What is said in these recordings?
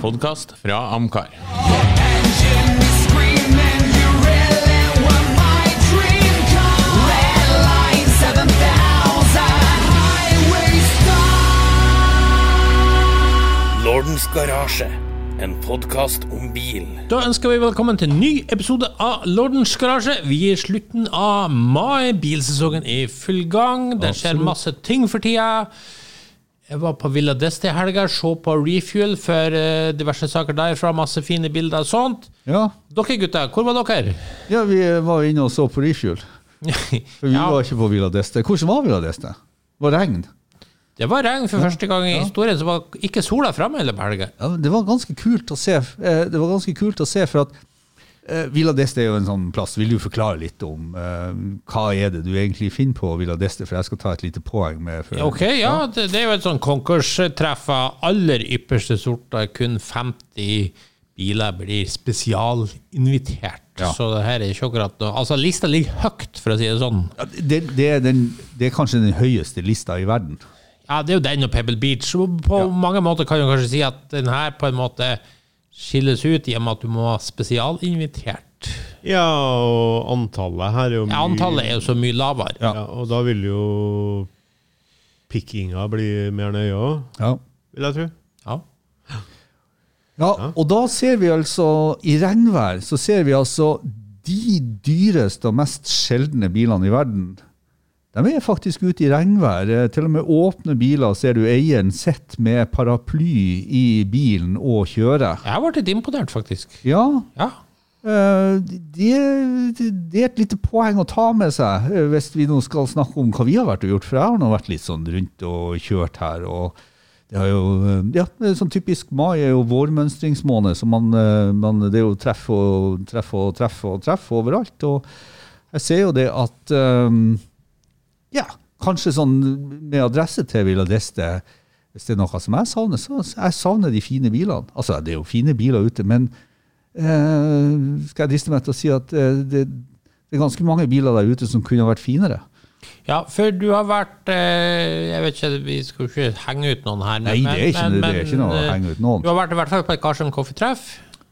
podkast fra Amcar. Lordens garasje. En podkast om bil. Da ønsker vi velkommen til en ny episode av Lordens garasje. Vi er i slutten av mai. Bilsesongen er i full gang. Det skjer masse ting for tida. Jeg var på Villa d'Este i helga, så på Refuel for eh, diverse saker derfra. Masse fine bilder og sånt. Ja, Dere gutter, hvor var dere? ja vi var inne og så på Refuel. For vi Ja. var ikke på Villa d'Este. Hvordan var Villa d'Este? Det var regn. Det var regn for første gang i historien, så var ikke sola framme hele helga. Ja, det var ganske kult å se. Eh, Det var ganske kult å se, for at Villa d'Este er jo en sånn plass. Vil du forklare litt om uh, hva er det du egentlig finner på Villa d'Este? For jeg skal ta et lite poeng med. før. Ok, ja, det, det er jo et sånn konkurstreff av aller ypperste sorter. Kun 50 biler blir spesialinvitert. Ja. Så det her er ikke akkurat noe Altså, lista ligger høyt, for å si det sånn. Ja, det, det, er den, det er kanskje den høyeste lista i verden. Ja, det er jo den og Pebble Beach. På på mange måter kan du kanskje si at den her på en måte skilles ut i og med at du må ha spesialinvitert. Ja, og antallet her er jo mye Ja, antallet er jo så mye lavere. ja. Og da vil jo pickinga bli mer nøye òg, Ja. vil jeg tro. Ja. Ja, og da ser vi altså, i regnvær, så ser vi altså de dyreste og mest sjeldne bilene i verden. De er faktisk ute i regnvær. Eh, Til og med åpne biler ser du eieren sitter med paraply i bilen og kjører. Jeg vært litt imponert, faktisk. Ja, Ja. eh, det, det er et lite poeng å ta med seg eh, hvis vi nå skal snakke om hva vi har vært og gjort. For jeg har nå vært litt sånn rundt og kjørt her. og det er jo, ja, sånn typisk Mai er jo vårmønstringsmåned, så man, man, det er jo treff og treff og treff og treff overalt. Og jeg ser jo det at eh, Ja, kanskje sånn med adresse til Villa d'Este Hvis det er noe som jeg savner, så jeg savner de fine bilene. Altså, det er jo fine biler ute, men eh, skal jeg driste meg til å si at eh, det, det er ganske mange biler der ute som kunne vært finere. Ja, for du har vært eh, Jeg vet ikke, vi skal ikke henge ut noen her. Nei, det er ikke, men- det er ikke noe å henge ut noen. Du har vært i hvert fall på et Karsten Coffee-treff.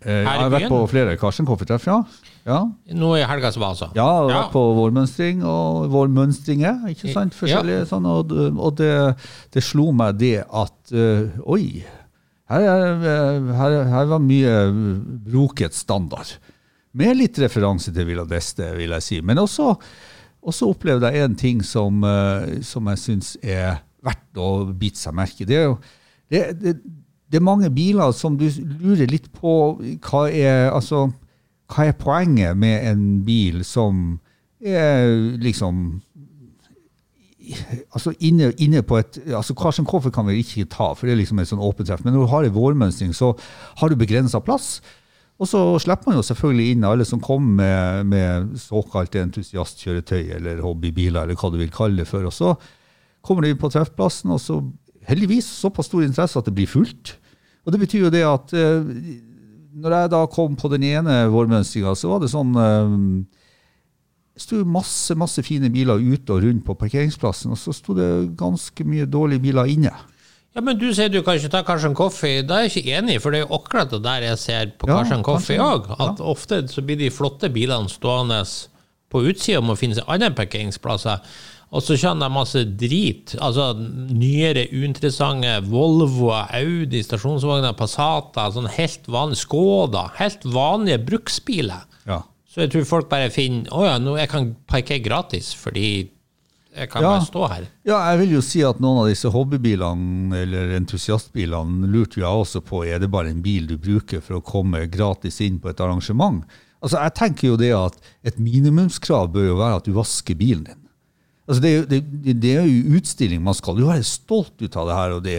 Eh, jeg har vært på flere Karsten Coffee-treff, ja. Ja. Nå i helga som var, altså. Ja, jeg har vært på vårmønstring og vårmønstringer, ikke sant? Forskjellige sånn, og, og det, det slo meg det at uh, Oi, her, er- her, her var mye broket standard. Med litt referanse til Villa d'Este, vil jeg si. Men også, også opplevde jeg en ting som, uh, som jeg syns er verdt å bite seg merke i. Det er jo det, det, det er mange biler som du lurer litt på hva er, altså, hva er poenget med en bil som er liksom altså inne, inne på et altså Karsten kan vi ikke ta, for det er liksom et sånn åpent treff. Men når du har en vårmønstring, så har du begrensa plass. Og så slipper man jo selvfølgelig inn alle som kommer med, med såkalte entusiastkjøretøy eller hobbybiler, eller hva du vil kalle det for. Og så kommer de på treffplassen, og så heldigvis såpass stor interesse at det blir fullt. Og det betyr jo det at eh, når jeg da kom på den ene vårmønstringa, så var det sånn eh, det sto masse masse fine biler ute og rundt på parkeringsplassen, og så sto det ganske mye dårlige biler inne. Ja, men du sier du kan ikke ta Karsten Coffee. Da er jeg ikke enig, for det er jo akkurat det der jeg ser på Ja, Karsten Coffee òg. At ofte så blir de flotte bilene stående på utsida og må finne seg andre parkeringsplasser. Og så kjenner jeg masse drit. Altså nyere, uinteressante Volvo, Audi, stasjonsvogner, Passater, sånn helt vanlige Skoda. Helt vanlige bruksbiler. Ja. Så jeg tror folk bare finner Å ja, nå jeg kan parkere gratis fordi jeg kan Ja. bare stå her. Ja, jeg vil jo si at noen av disse hobbybilene eller entusiastbilene lurte jeg også på er det bare en bil du bruker for å komme gratis inn på et arrangement. Altså, Jeg tenker jo det at et minimumskrav bør jo være at du vasker bilen din. Altså det, er jo, det, det er jo utstilling, man skal jo være stolt ut av det her. og det,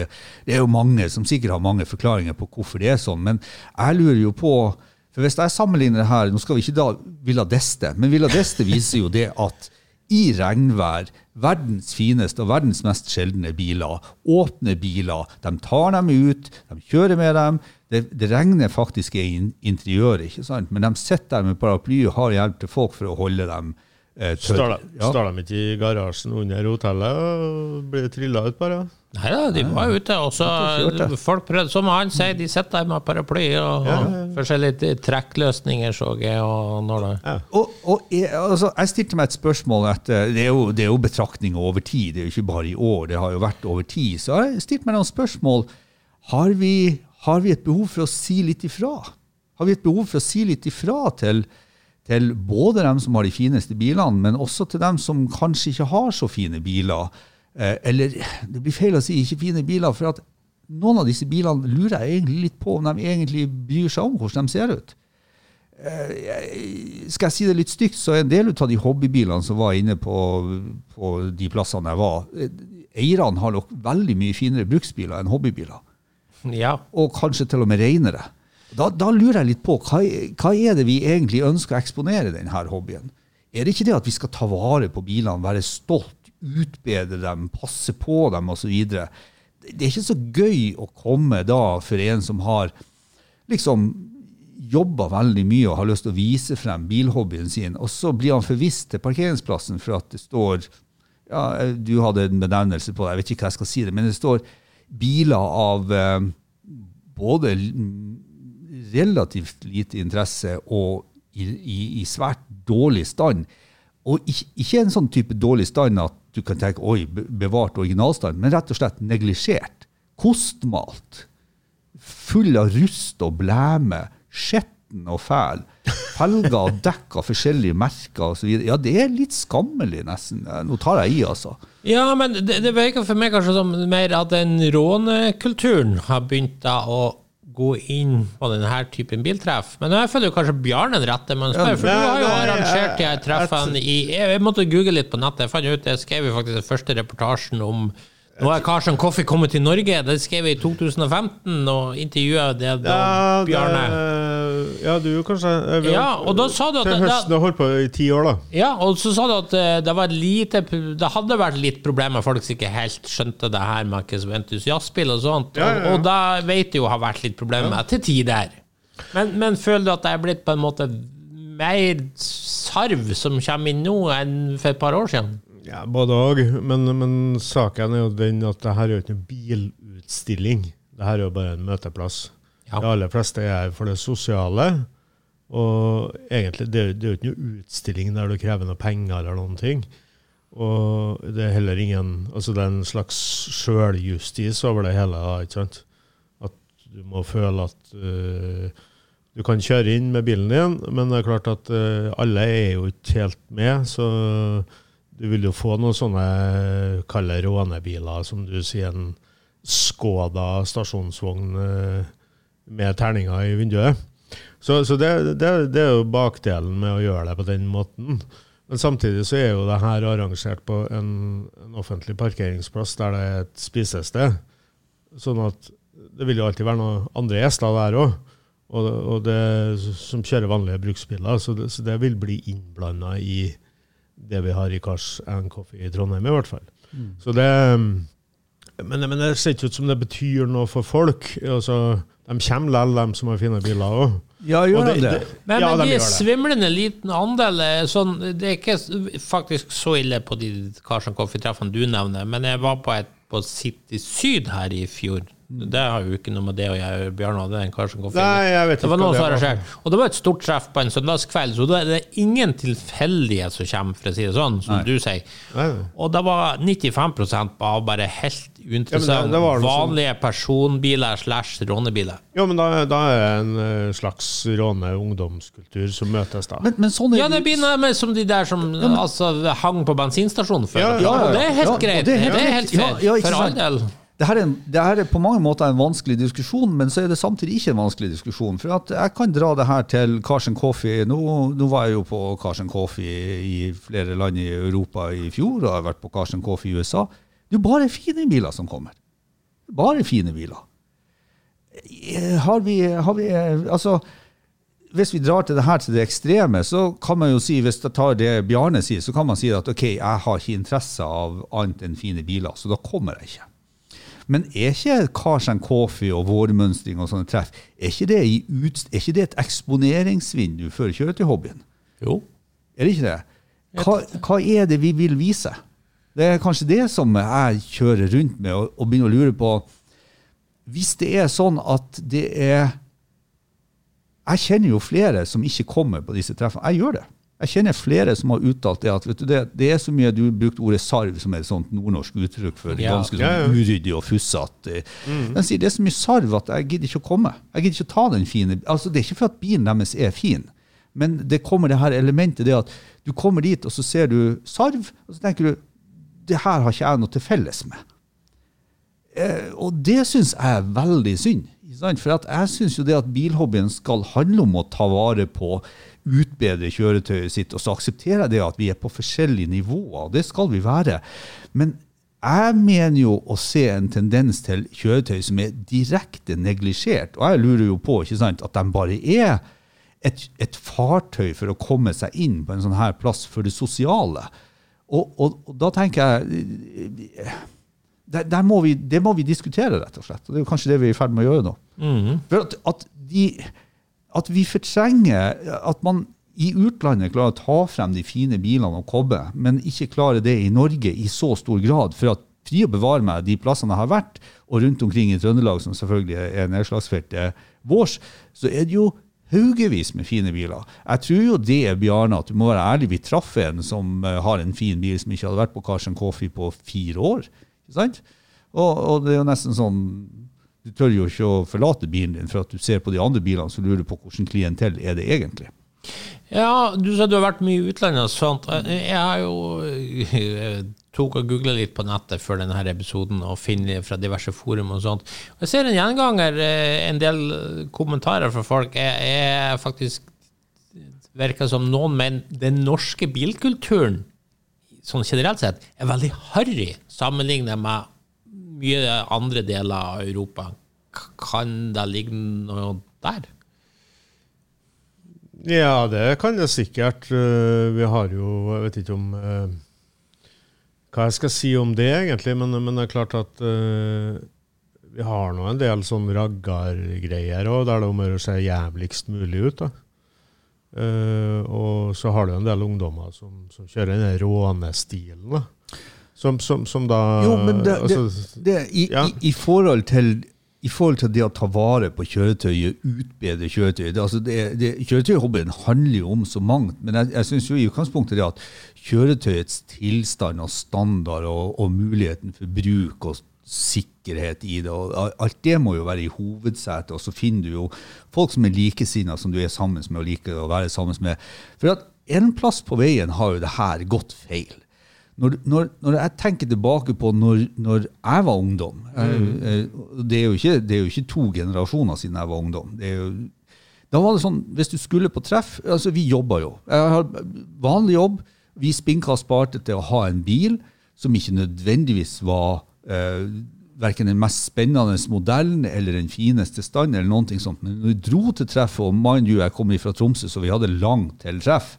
det er jo mange som sikkert har mange forklaringer på hvorfor det er sånn, men jeg lurer jo på for Hvis jeg sammenligner det her, nå skal vi ikke da Villa d'Este, men Villa d'Este viser jo det at i regnvær, verdens fineste og verdens mest sjeldne biler, åpne biler, de tar dem ut, de kjører med dem, det, det regner faktisk i interiøret, ikke sant? men de sitter der med paraply og har hjelp til folk for å holde dem. Står de, ikke i garasjen under hotellet og blir trilla ut, bare? Nei da, de var ute, Også, folk prøvde, som han sier, de sitter der med paraply og, Ja, ja, ja. forskjellige trekkløsninger, så jeg, og når det Og, og jeg, altså, jeg stilte meg et spørsmål etter Det er jo, det er jo betraktninger over tid, det er jo ikke bare i år, det har jo vært over tid. Så jeg stilte meg noen spørsmål. Har vi, har vi et behov for å si litt ifra? Har vi et behov for å si litt ifra til, til både dem som har de fineste bilene, men også til dem som kanskje ikke har så fine biler? Eh, eller det blir feil å si ikke fine biler, for at noen av disse bilene lurer jeg egentlig litt på om de egentlig bryr seg om hvordan de ser ut skal jeg si det litt stygt, så er en del av de hobbybilene som var inne på, på de plassene jeg var, eh, eierne har nok veldig mye finere bruksbiler enn hobbybiler. Ja. Og kanskje til og med renere. Da, da lurer jeg litt på, hva, hva er det vi egentlig ønsker å eksponere denne hobbyen? Er det ikke det at vi skal ta vare på bilene, være stolt, utbedre dem, passe på dem osv.? Det er ikke så gøy å komme da for en som har liksom jobba veldig mye og har lyst til å vise frem bilhobbyen sin, og så blir han forvist til parkeringsplassen for at det står ja, Du hadde en benevnelse på det, jeg vet ikke hva jeg skal si det, men det står biler av eh, både relativt lite interesse og i, i, i svært dårlig stand. Og ikke, en sånn type dårlig stand at du kan tenke oi, bevart originalstand, men rett og slett neglisjert. Kostmalt full av rust og blæme, skjetten og fæl. Felger og dekk av forskjellige merker osv. Ja, det er litt skammelig, nesten. Nå tar jeg i, altså. Ja, men det, det virker for meg kanskje som mer at den rånekulturen har begynt da å gå inn på denne typen biltreff. Men jeg føler jo kanskje Bjarne den rette men spør, for du har jo arrangert de her treffene i jeg måtte google litt på nettet. Jeg fant ut, jeg skrev jo faktisk den første reportasjen om nå er Carson Coffee kommet til Norge. Det skrev jeg i 2015, og intervjua det da Ja, Bjarne. det, ja, du kanskje eh, vi Ja, og da sa du at Til det- høsten har holdt på i ti år, da. Ja, og så sa du at eh, det var lite Det hadde vært litt problemer, folk som ikke helt skjønte det her med entusiastspill og sånt. Ja, ja. Og, og da vet jeg jo har vært litt problemer til tider. Men, men føler du at det er blitt på en måte mer sarv som kommer inn nå enn for et par år siden? Ja, både òg. Men, men saken er jo den at det her er jo ikke noen bilutstilling. Det her er jo bare en møteplass. Ja. De aller fleste er her for det sosiale. Og egentlig, det, det er jo ikke noe utstilling der du krever noe penger eller noen ting. Og det er heller ingen Altså det er en slags sjøljustis over det hele, da, ikke sant? At du må føle at uh, du kan kjøre inn med bilen din, men det er klart at uh, alle er jo ikke helt med, så du vil jo få noen sånne kalde rånebiler, som du sier, en Skoda stasjonsvogn øh, med terninger i vinduet. Så, så det, det, det er jo bakdelen med å gjøre det på den måten. Men samtidig så er jo det her arrangert på en, en offentlig parkeringsplass der det er et spisested. Sånn at det vil jo alltid være noen andre gjester der òg. Og, og som kjører vanlige bruksbiler. Så det, så det vil bli innblanda i det vi har i Cars and Coffee i Trondheim, i hvert fall. Så det men, men det ser ikke ut som det betyr noe for folk. Altså, de kommer likevel, de som har fine biler òg. Ja, gjør de det? Men, ja, men de de svimlende liten andel er sånn, Det er ikke faktisk så ille på de Carson Coffee-treffene du nevner, men jeg var på et på City Syd her i fjor. Det har jo ikke noe med det å gjøre, Bjørn. Det er en Coffee. Nei, jeg vet det var det som arrangerte. Og det var et stort treff på en søndagskveld, så da er det ingen tilfeldige som kommer, for å si det sånn, som du sier. Nei, nei. Og det var 95 av bare helt uinteressante, det noe sånn- vanlige personbiler slash rånebiler. Ja, men da, da er det en eh, slags råne ungdomskultur som møtes, da. Men, men sånn er Ja, det begynner med som de der som altså, hang på bensinstasjonen før. Ja, ja, ja, ja. Og det er helt Ja, greit. det Det er er helt helt, greit. Ja, fair. for all del. Det her, er det her er på mange måter en vanskelig diskusjon, men så er det samtidig ikke en vanskelig diskusjon. For jeg kan dra det her til Carson Coffee. Nå, nå var jeg jo på Carson Coffee i flere land i Europa i fjor, og jeg har vært på Carson Coffee i USA. Det er jo bare fine biler som kommer. Bare fine biler. Eh, Har vi, har vi eh, Altså, hvis vi drar til det her til det ekstreme, så kan man jo si, hvis jeg tar det Bjarne sier, så kan man si at ok, jeg har ikke interesse av annet enn fine biler, så da kommer jeg ikke. Men er ikke Cars and Coffee og vårmønstring og sånne treff, er ikke det, er ikke det et eksponeringsvindu for kjøretøyhobbyen? Jo. Er det ikke det? hva, hva er det vi vil vise? Det er kanskje det som jeg kjører rundt med og, og begynner å lure på. Hvis det er sånn at det er Jeg kjenner jo flere som ikke kommer på disse treffene. Jeg gjør det. Jeg kjenner flere som har uttalt det at vet du, det, det er så mye Du brukte ordet sarv, som er et sånt nordnorsk uttrykk for Ja. ganske sånn uryddig og fussete. De sier det er så mye sarv at jeg gidder ikke å komme. Jeg gidder ikke å ta den fine Altså Det er ikke for at bilen deres er fin, men det kommer det her elementet det at du kommer dit, og så ser du sarv, og så tenker du det her har ikke jeg noe til felles med. Eh, og det syns jeg er veldig synd. For jeg syns jo det at bilhobbyen skal handle om å ta vare på, utbedre kjøretøyet sitt, og så aksepterer jeg det at vi er på forskjellige nivåer, det skal vi være. Men jeg mener jo å se en tendens til kjøretøy som er direkte neglisjert. Og jeg lurer jo på ikke sant, at de bare er et, et fartøy for å komme seg inn på en sånn her plass for det sosiale. Og, og, og da tenker jeg der, der må vi, Det må vi diskutere, rett og slett. Og det er jo kanskje det vi er i ferd med å gjøre nå. For at, at, de, at vi fortrenger At man i utlandet klarer å ta frem de fine bilene og kobbe, men ikke klarer det i Norge i så stor grad. For at fri å bevare meg de plassene jeg har vært, og rundt omkring i Trøndelag, som selvfølgelig er nedslagsfeltet vårs, så er det jo haugevis med fine biler. Jeg tror jo det, Bjarne, at du må være ærlig. Vi traff en som eh, har en fin bil som ikke hadde vært på Carson Coffee på fire år. Ikke sant? Og, og det er jo nesten sånn Du tør jo ikke å forlate bilen din for at du ser på de andre bilene så lurer du på hvordan klientell er det egentlig. Ja, du sa du har vært mye i utlandet og sånt. Jeg har jo jeg tok og googla litt på nettet før denne episoden og finner fra diverse forum og sånt. Jeg ser en gjenganger, eh, en del kommentarer fra folk, er, er faktisk virker som noen mener den norske bilkulturen sånn generelt sett er veldig harry sammenlignet med mye andre deler av Europa. Kan det ligge noe der? Ja, det kan det sikkert. Eh, Vi har jo Jeg vet ikke om eh, hva jeg skal si om det, egentlig, men, men det er klart at uh, vi har nå en del sånn raggargreier òg, der det er om å gjøre å se jævligst mulig ut. da. Uh, og så har du en del ungdommer som, som kjører den rånestilen. da. Som, som, som da Jo, men det, altså, det, i, ja. i, i, forhold til, I forhold til det å ta vare på kjøretøyet, utbedre kjøretøyet det, altså det, Kjøretøyhobbyen handler jo om så mangt, men jeg, jeg syns i utgangspunktet det at kjøretøyets tilstand og standard og, og muligheten for bruk og sikkerhet i det, og alt det må jo være i hovedsetet, og så finner du jo folk som er likesinna, som du er sammen med og liker å være sammen med. For at en plass på veien har jo det her gått feil når, når, når jeg tenker tilbake på når, når jeg var ungdom jeg, eh, det, er ikke, det er jo ikke to generasjoner siden jeg var ungdom. Det jo, da var det sånn, Hvis du skulle på treff altså Vi jobba jo. Jeg har vanlig jobb. Vi spinka sparte til å ha en bil som ikke nødvendigvis var eh, verken den mest spennende modellen eller den fineste stand. eller noen ting sånt. Men når vi dro til treffet, og mind you, jeg kommer fra Tromsø, så vi hadde langt til treff.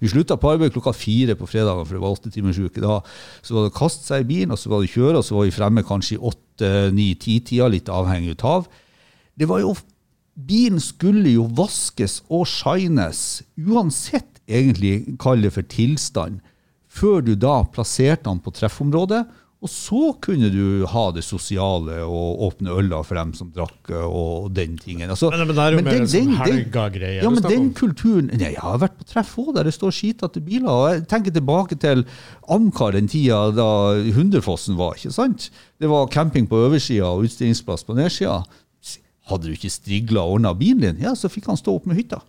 Vi slutta på arbeid klokka fire på fredagen, for det var åttetimersuke da. Så var det å kaste seg i bilen, og så var det å kjøre, og så var vi fremme kanskje i åtte, ni, ti-tida, litt avhengig av. Det var jo Bilen skulle jo vaskes og shines, uansett egentlig kall det for tilstand, før du da plasserte den på treffområdet. Og så kunne du ha det sosiale og åpne øla for dem som drakk og den tingen. Altså, Men- men det er jo mer den- sånn helgagreier Ja, men den om. kulturen Nei, jeg har vært på treff òg, der det står skitete biler. og Jeg tenker tilbake til Amcar den tida da Hunderfossen var. ikke sant? Det var camping på oversida og utstillingsplass på nedsida. Hadde du ikke strigla og ordna bilen din, ja, så fikk han stå opp med hytta.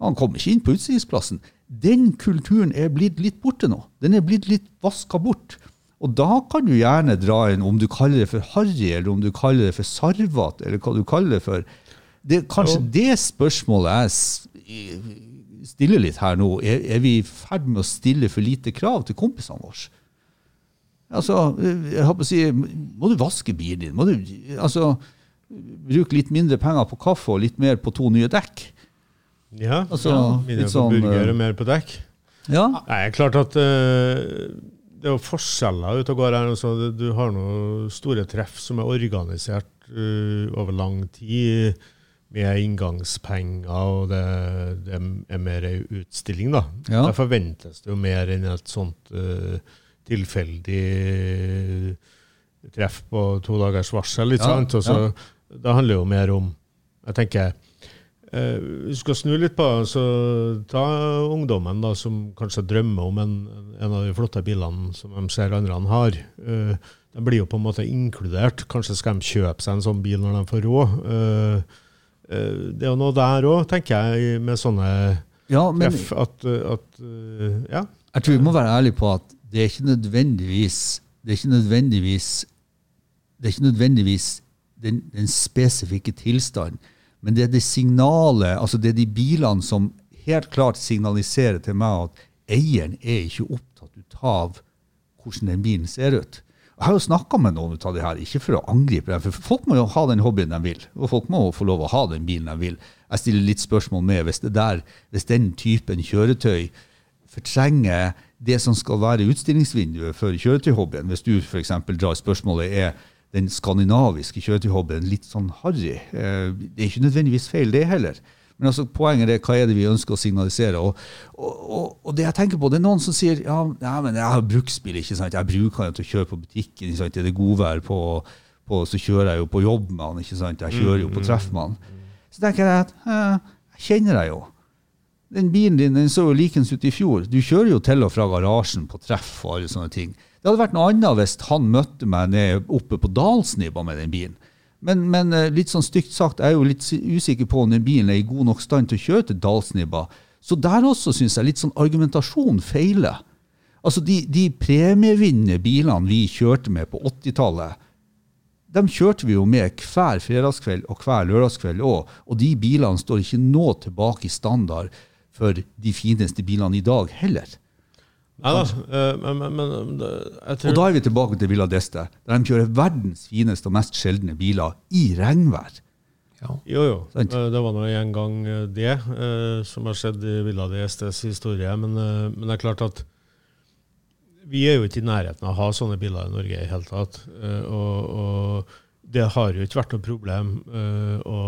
Han kom ikke inn på utstillingsplassen. Den kulturen er blitt litt borte nå. Den er blitt litt vaska bort. Og da kan du gjerne dra inn, om du kaller det for harry, eller om du kaller det for sarvete, eller hva du kaller det for. Det er kanskje Jo. det spørsmålet jeg stiller litt her nå. Er, er vi i ferd med å stille for lite krav til kompisene våre? Altså, jeg håper å si, må du vaske bilen din? Må du altså, bruke litt mindre penger på kaffe og litt mer på to nye dekk? Ja, Altså, ja. Mindre på sånn, burger eh, og mer på dekk. Ja. Nei, klart at eh, det er jo forskjeller ute og går her. Altså, Du- du har noen store treff som er organisert uh, over lang tid, med inngangspenger, og det, det er mer ei utstilling, da. Ja. Der forventes det jo mer enn et sånt uh, tilfeldig treff på to dagers varsel. Litt Ja, sant? Også, ja. Det handler jo mer om Jeg tenker eh, Vi skal snu litt på det. så Ta ungdommen da, som kanskje drømmer om en, en av de flotte bilene som de ser andre har. Eh, de blir jo på en måte inkludert. Kanskje skal de kjøpe seg en sånn bil når de får råd. Eh, det er jo noe der òg, tenker jeg, med sånne Ja, men treff at, at Ja. jeg tror vi må være ærlige på at det er ikke nødvendigvis det er ikke nødvendigvis det er ikke nødvendigvis den, den spesifikke tilstanden, men det er det signalet, altså det er de bilene som helt klart signaliserer til meg at eieren er ikke opptatt av hvordan den bilen ser ut. Jeg har jo snakka med noen av det her, ikke for å angripe dem, for folk må jo ha den hobbyen de vil. Og folk må få lov å ha den bilen de vil. Jeg stiller litt spørsmål med hvis, der, hvis den typen kjøretøy fortrenger det som skal være utstillingsvinduet for kjøretøyhobbyen. Hvis du f.eks. drar spørsmålet er den skandinaviske kjøretøyhobbyen litt sånn harry. Eh, Det er ikke nødvendigvis feil, det heller. Men altså, poenget er hva er det vi ønsker å signalisere. Og, og, og, og det jeg tenker på, det er noen som sier ja, ja men jeg har bruksbil, ikke sant? jeg bruker den til å kjøre på butikken. ikke sant? Er det godvær på, på, så kjører jeg jo på jobb med den. ikke sant? Jeg kjører jo på treff med den. Så tenker jeg at eh, jeg kjenner deg jo. Den bilen din den så jo likens ut i fjor. Du kjører jo til og fra garasjen på treff og alle sånne ting. Det hadde vært noe annet hvis han møtte meg oppe på Dalsnibba med den bilen. Men, men eh, litt sånn stygt sagt, jeg er jo litt usikker på om den bilen er i god nok stand til å kjøre til Dalsnibba. Så der også syns jeg litt sånn argumentasjon feiler. Altså de, de premievinnende bilene vi kjørte med på 80-tallet, dem kjørte vi jo med hver fredagskveld og hver lørdagskveld òg. Og de bilene står ikke nå tilbake i standard for de fineste bilene i dag heller. Nei da, eh, men, men, men jeg tror Og da er vi tilbake til Villa d'Este, der de kjører verdens fineste og mest sjeldne biler i regnvær. Ja. Jo, jo. Sant. Eh, Det var nå en gang eh, det eh, som har skjedd i Villa d'Estes historie. Men, men det er klart at vi er jo ikke i nærheten av å ha sånne biler i Norge i det hele tatt. Eh, Og, og det har jo ikke vært noe problem eh, å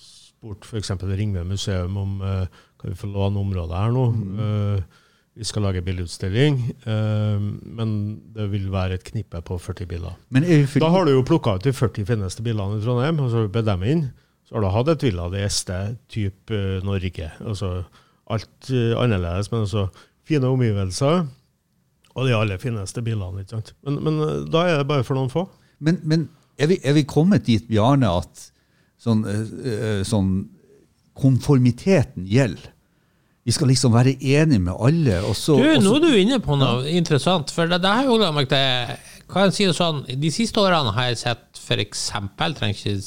spurt f.eks. Ringve museum om kan vi få låne området her nå. Eh, Vi skal lage bildeutstilling, uh, men det vil være et knippe på 40 biler. Er Da har du jo plukka ut de 40 fineste bilene i Trondheim, og så bedt dem inn. Så har du hatt et Villa de Este type uh, Norge. Altså alt uh, annerledes, men altså fine omgivelser. Og de aller fineste bilene. ikke sant? Men, men eh, da er det bare for noen få. Men, men er, vi, er vi kommet dit, Bjarne, at sånn, eh, eh, sånn konformiteten gjelder? Vi skal liksom være enige med alle, og så Du, og så- nå er du inne på noe interessant. For det, det har jeg jo lagt merke til. Kan jeg si det sånn, De siste årene har jeg sett f.eks. Trenger ikke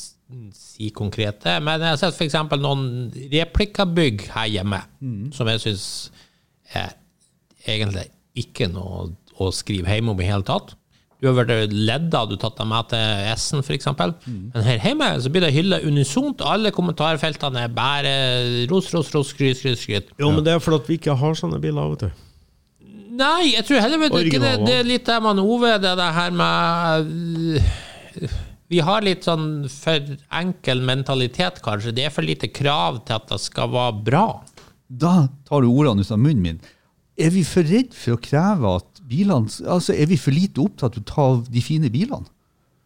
si konkrete, men jeg har sett f.eks. noen replikkabygg her hjemme som jeg syns egentlig ikke noe å skrive hjemme om i hele tatt. Du har vært ledda, du har tatt dem med til S-en f.eks. Men her hjemme så blir det hylla unisont. Alle kommentarfeltene er bare ros, ros, ros, skryt, skryt, skryt. Jo, men det er fordi vi ikke har sånne biler. vet du. Nei, jeg tror heller vet ikke det, det er litt det man Ove, det, det her med øh, Vi har litt sånn for enkel mentalitet, kanskje. Det er for lite krav til at det skal være bra. Da tar du ordene ut av munnen min. Er vi for redd for å kreve at bilene Altså, er vi for lite opptatt av de fine bilene?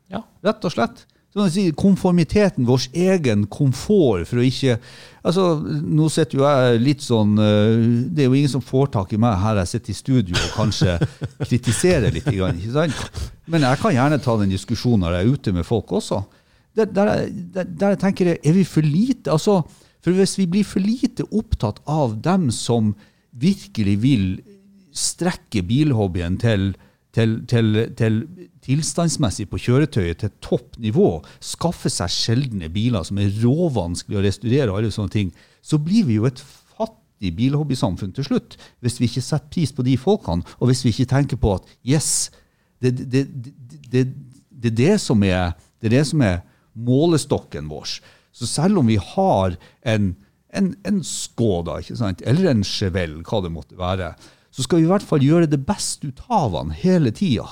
Ja. Rett og slett. Sånn konformiteten, vår egen komfort for å ikke altså, Nå sitter jo jeg litt sånn eh, Det er jo ingen som får tak i meg her jeg sitter i studio og kanskje kritiserer litt. Ikke sant? Men jeg kan gjerne ta den diskusjonen når jeg er ute med folk også. Der, der, der, der jeg tenker jeg, Er vi for lite altså, For hvis vi blir for lite opptatt av dem som virkelig vil strekke bilhobbyen til, til, til, til tilstandsmessig på kjøretøyet til topp nivå, skaffe seg sjeldne biler som er råvanskelig å restaurere, og alle sånne ting, så blir vi jo et fattig bilhobbysamfunn til slutt, hvis vi ikke setter pris på de folkene, og hvis vi ikke tenker på at yes, det, det, det, det, er det som er det er det som er målestokken vår. Så selv om vi har en, en, en Skoda, eller en Chevelle, hva det måtte være, så skal vi i hvert fall gjøre det beste ut av den hele tida.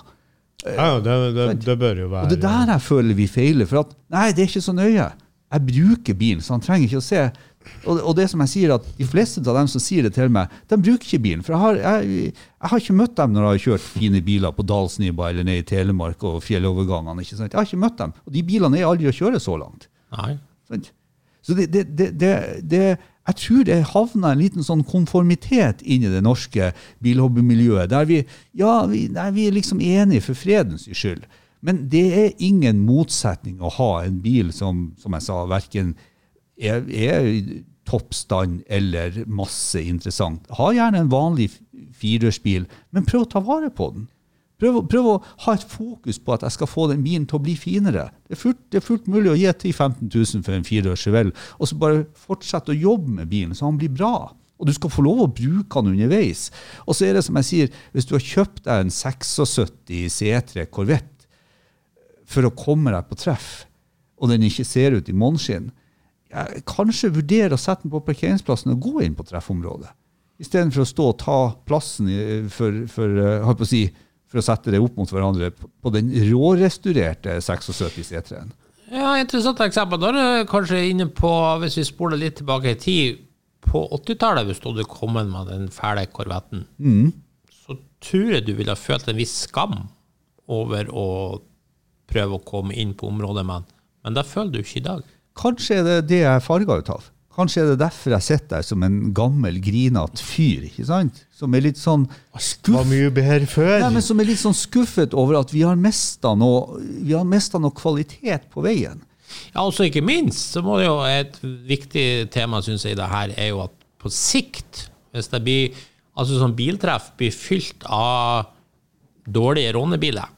Ja, det, det, det bør jo være Og det er der jeg føler vi feiler. For at nei, det er ikke så nøye. jeg bruker bilen, så han trenger ikke å se. Og, og det som jeg sier at De fleste av dem som sier det til meg, de bruker ikke bilen. For jeg har, jeg, jeg har ikke møtt dem når jeg har kjørt fine biler på Dalsnibba eller ned i Telemark og fjellovergangene. ikke sant? Jeg har ikke møtt dem. Og de bilene er aldri å kjøre så langt. Nei. Så det, det, det, det, det Jeg tror det havna en liten sånn konformitet inn i det norske bilhobbymiljøet, der vi, ja, vi, nei, vi er liksom enige for fredens skyld. Men det er ingen motsetning å ha en bil som, som jeg sa, verken er, er toppstand eller masse interessant. Ha gjerne en vanlig firehjulsbil, men prøv å ta vare på den. Prøv, prøv å ha et fokus på at jeg skal få den bilen til å bli finere. Det er fullt, det er fullt mulig å gi 10 000-15 000 for en firehjørs Chevelle, og så bare fortsette å jobbe med bilen, så han blir bra. Og du skal få lov å bruke den underveis. Og så er det som jeg sier, hvis du har kjøpt deg en 76 C3 Corvette for å komme deg på treff, og den ikke ser ut i måneskinn, kanskje vurdere å sette den på parkeringsplassen og gå inn på treffområdet. Istedenfor å stå og ta plassen for, for, eh, å si, for å sette det opp mot hverandre på den rårestaurerte 76 C3-en. Ja, interessant eksempel. Da er du kanskje inne på, hvis vi spoler litt tilbake i tid, på 80-tallet, hvis du hadde kommet med den fæle korvetten, så tror jeg du ville ha følt en viss skam over å prøve å komme inn på området med den. Men det føler du ikke i dag. Kanskje er det det jeg er farga ut av. Kanskje er det derfor jeg sitter der som en gammel, grinete fyr. ikke sant? Som er litt sånn skuff... var mye bedre før. Nei, men som er litt sånn skuffet over at vi har mista noe, vi har mistet noe kvalitet på veien. Ja, også ikke minst, så må det jo et viktig tema, synes jeg, i det her, er jo at på sikt, hvis det blir, altså sånn biltreff blir fylt av dårlige rånebiler,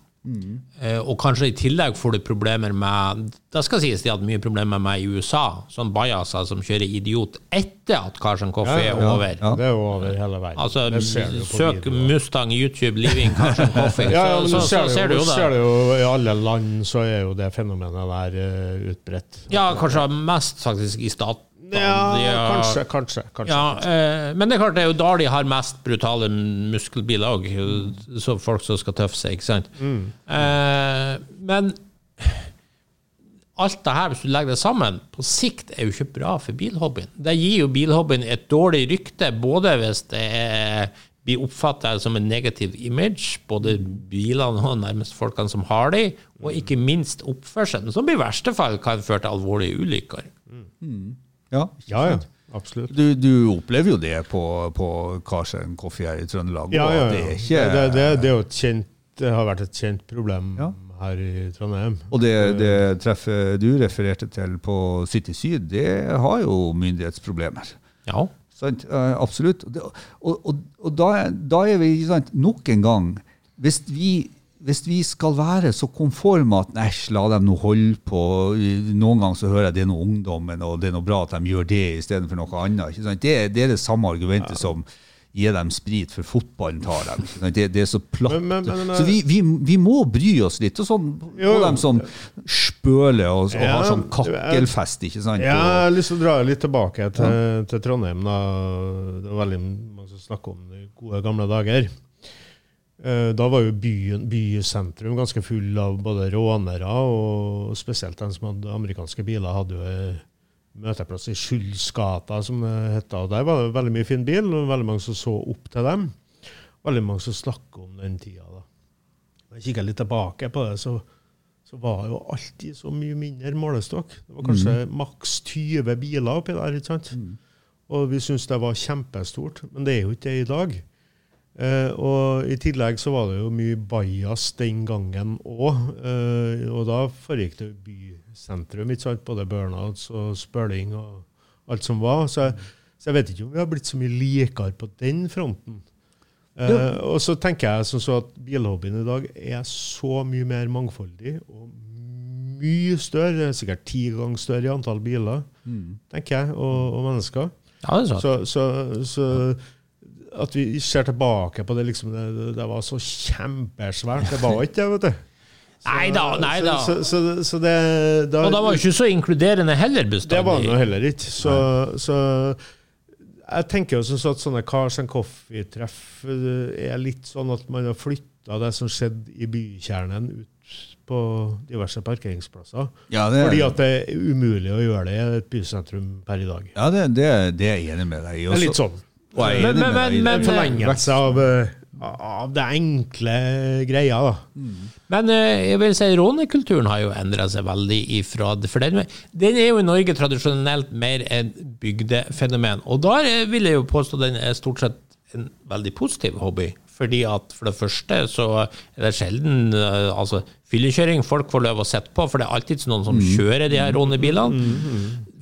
eh, og kanskje i tillegg får du problemer med, det skal sies de hadde mye problemer med i USA, sånn bajaser som kjører idiot etter at Carson Coffee Ja, er ja, over. ja. Det er over hele verden. Altså, du søk video. Mustang YouTube Living Carson Coffee, Ja, ja, så, så, ser, så ser du jo, det. ser det jo I alle land så er jo det fenomenet der uh, utbredt. Ja, kanskje mest faktisk i staten. Ja, kanskje, kanskje. kanskje. Ja, eh, men det er klart det er jo da de har mest brutale muskelbiler òg. Så folk som skal tøffe seg, ikke sant. Eh, men alt det her, hvis du legger det sammen, på sikt er jo ikke bra for bilhobbyen. Det gir jo bilhobbyen et dårlig rykte, både hvis det er, blir oppfattet som en negativ image, både bilene og nærmest folkene som har de, og ikke minst oppførselen, som i verste fall kan føre til alvorlige ulykker. Ja, Ja, ja. Absolutt. Du, du opplever jo det på, på Karsen Coffee her i Trøndelag. Ja, ja, ja. Det er det, det, det, kjent, det har vært et kjent problem her i Trondheim. Og det, det treffet du refererte til på City Syd, det har jo myndighetsproblemer. Ja. Sant? Absolutt. Og, og, og, og da, da er vi sant, nok en gang hvis vi, hvis vi skal være så konforme at æsj, la dem nå holde på Noen ganger så hører jeg det er noe ungdommen, og det er noe bra at de gjør det istedenfor noe annet. Det, er- det er det samme argumentet som gir dem sprit, for fotballen tar dem. Det, det er så platt. Men- men- men- så vi, vi, vi må bry oss litt. Og sånn på Jo, dem som spøler og, og Ja, har sånn kakkelfest, ikke sant? Ja, jeg har lyst til å dra litt tilbake til, til Trondheim. Da. Det var veldig mange som snakker om de gode, gamle dager. Eh, Da var jo byen, bysentrum ganske full av både rånere og spesielt den som hadde amerikanske biler, hadde jo eh, møteplass i Skyldsgata, som det het. Og der var det veldig mye fin bil, og veldig mange som så opp til dem. Veldig mange som snakker om den tida. da. Når jeg kikker litt tilbake på det, så, så var jo alltid så mye mindre målestokk. Det var kanskje maks 20 biler oppi der. ikke sant? Og vi syntes det var kjempestort, men det er jo ikke det i dag. Eh, og I tillegg så var det jo mye bajas den gangen òg. Eh, og da foregikk det bysentrum, ikke sant? både burnouts og spøling og alt som var. Så jeg, så jeg vet ikke om vi har blitt så mye likere på den fronten. Eh, og så tenker jeg som så at bilhobbyen i dag er så mye mer mangfoldig og mye større. Er sikkert ti ganger større i antall biler, tenker jeg, og, og mennesker. Ja, det er sant. Så, så, så at vi ser tilbake på det, liksom, det, det var så kjempesvært. Det var ikke det, vet du. Nei da, nei da. Så, så, så, så det, da, Og det var jo ikke så inkluderende heller det var bestandig. det heller ikke. Så, så jeg tenker jo sånn at sånne Cars and Coffee-treff eh, er litt sånn at man har flytta det som skjedde i bykjernen, ut på diverse parkeringsplasser. Ja, det, Fordi at det er umulig å gjøre det i et bysentrum per i dag. ja, det, det, det er jeg enig med deg i. Det er litt sånn. Men- men- men- En forlengelse av, eh, av det enkle greia, da. Men eh, jeg vil si rånekulturen har jo endra seg veldig ifra det. For den, den er jo i Norge tradisjonelt mer en bygdefenomen. Og da er- vil jeg jo påstå den er stort sett en veldig positiv hobby. Fordi at for det første så er det sjelden eh, altså, fyllekjøring folk får lov å sette på, for det er alltid noen som kjører de her rånebilene.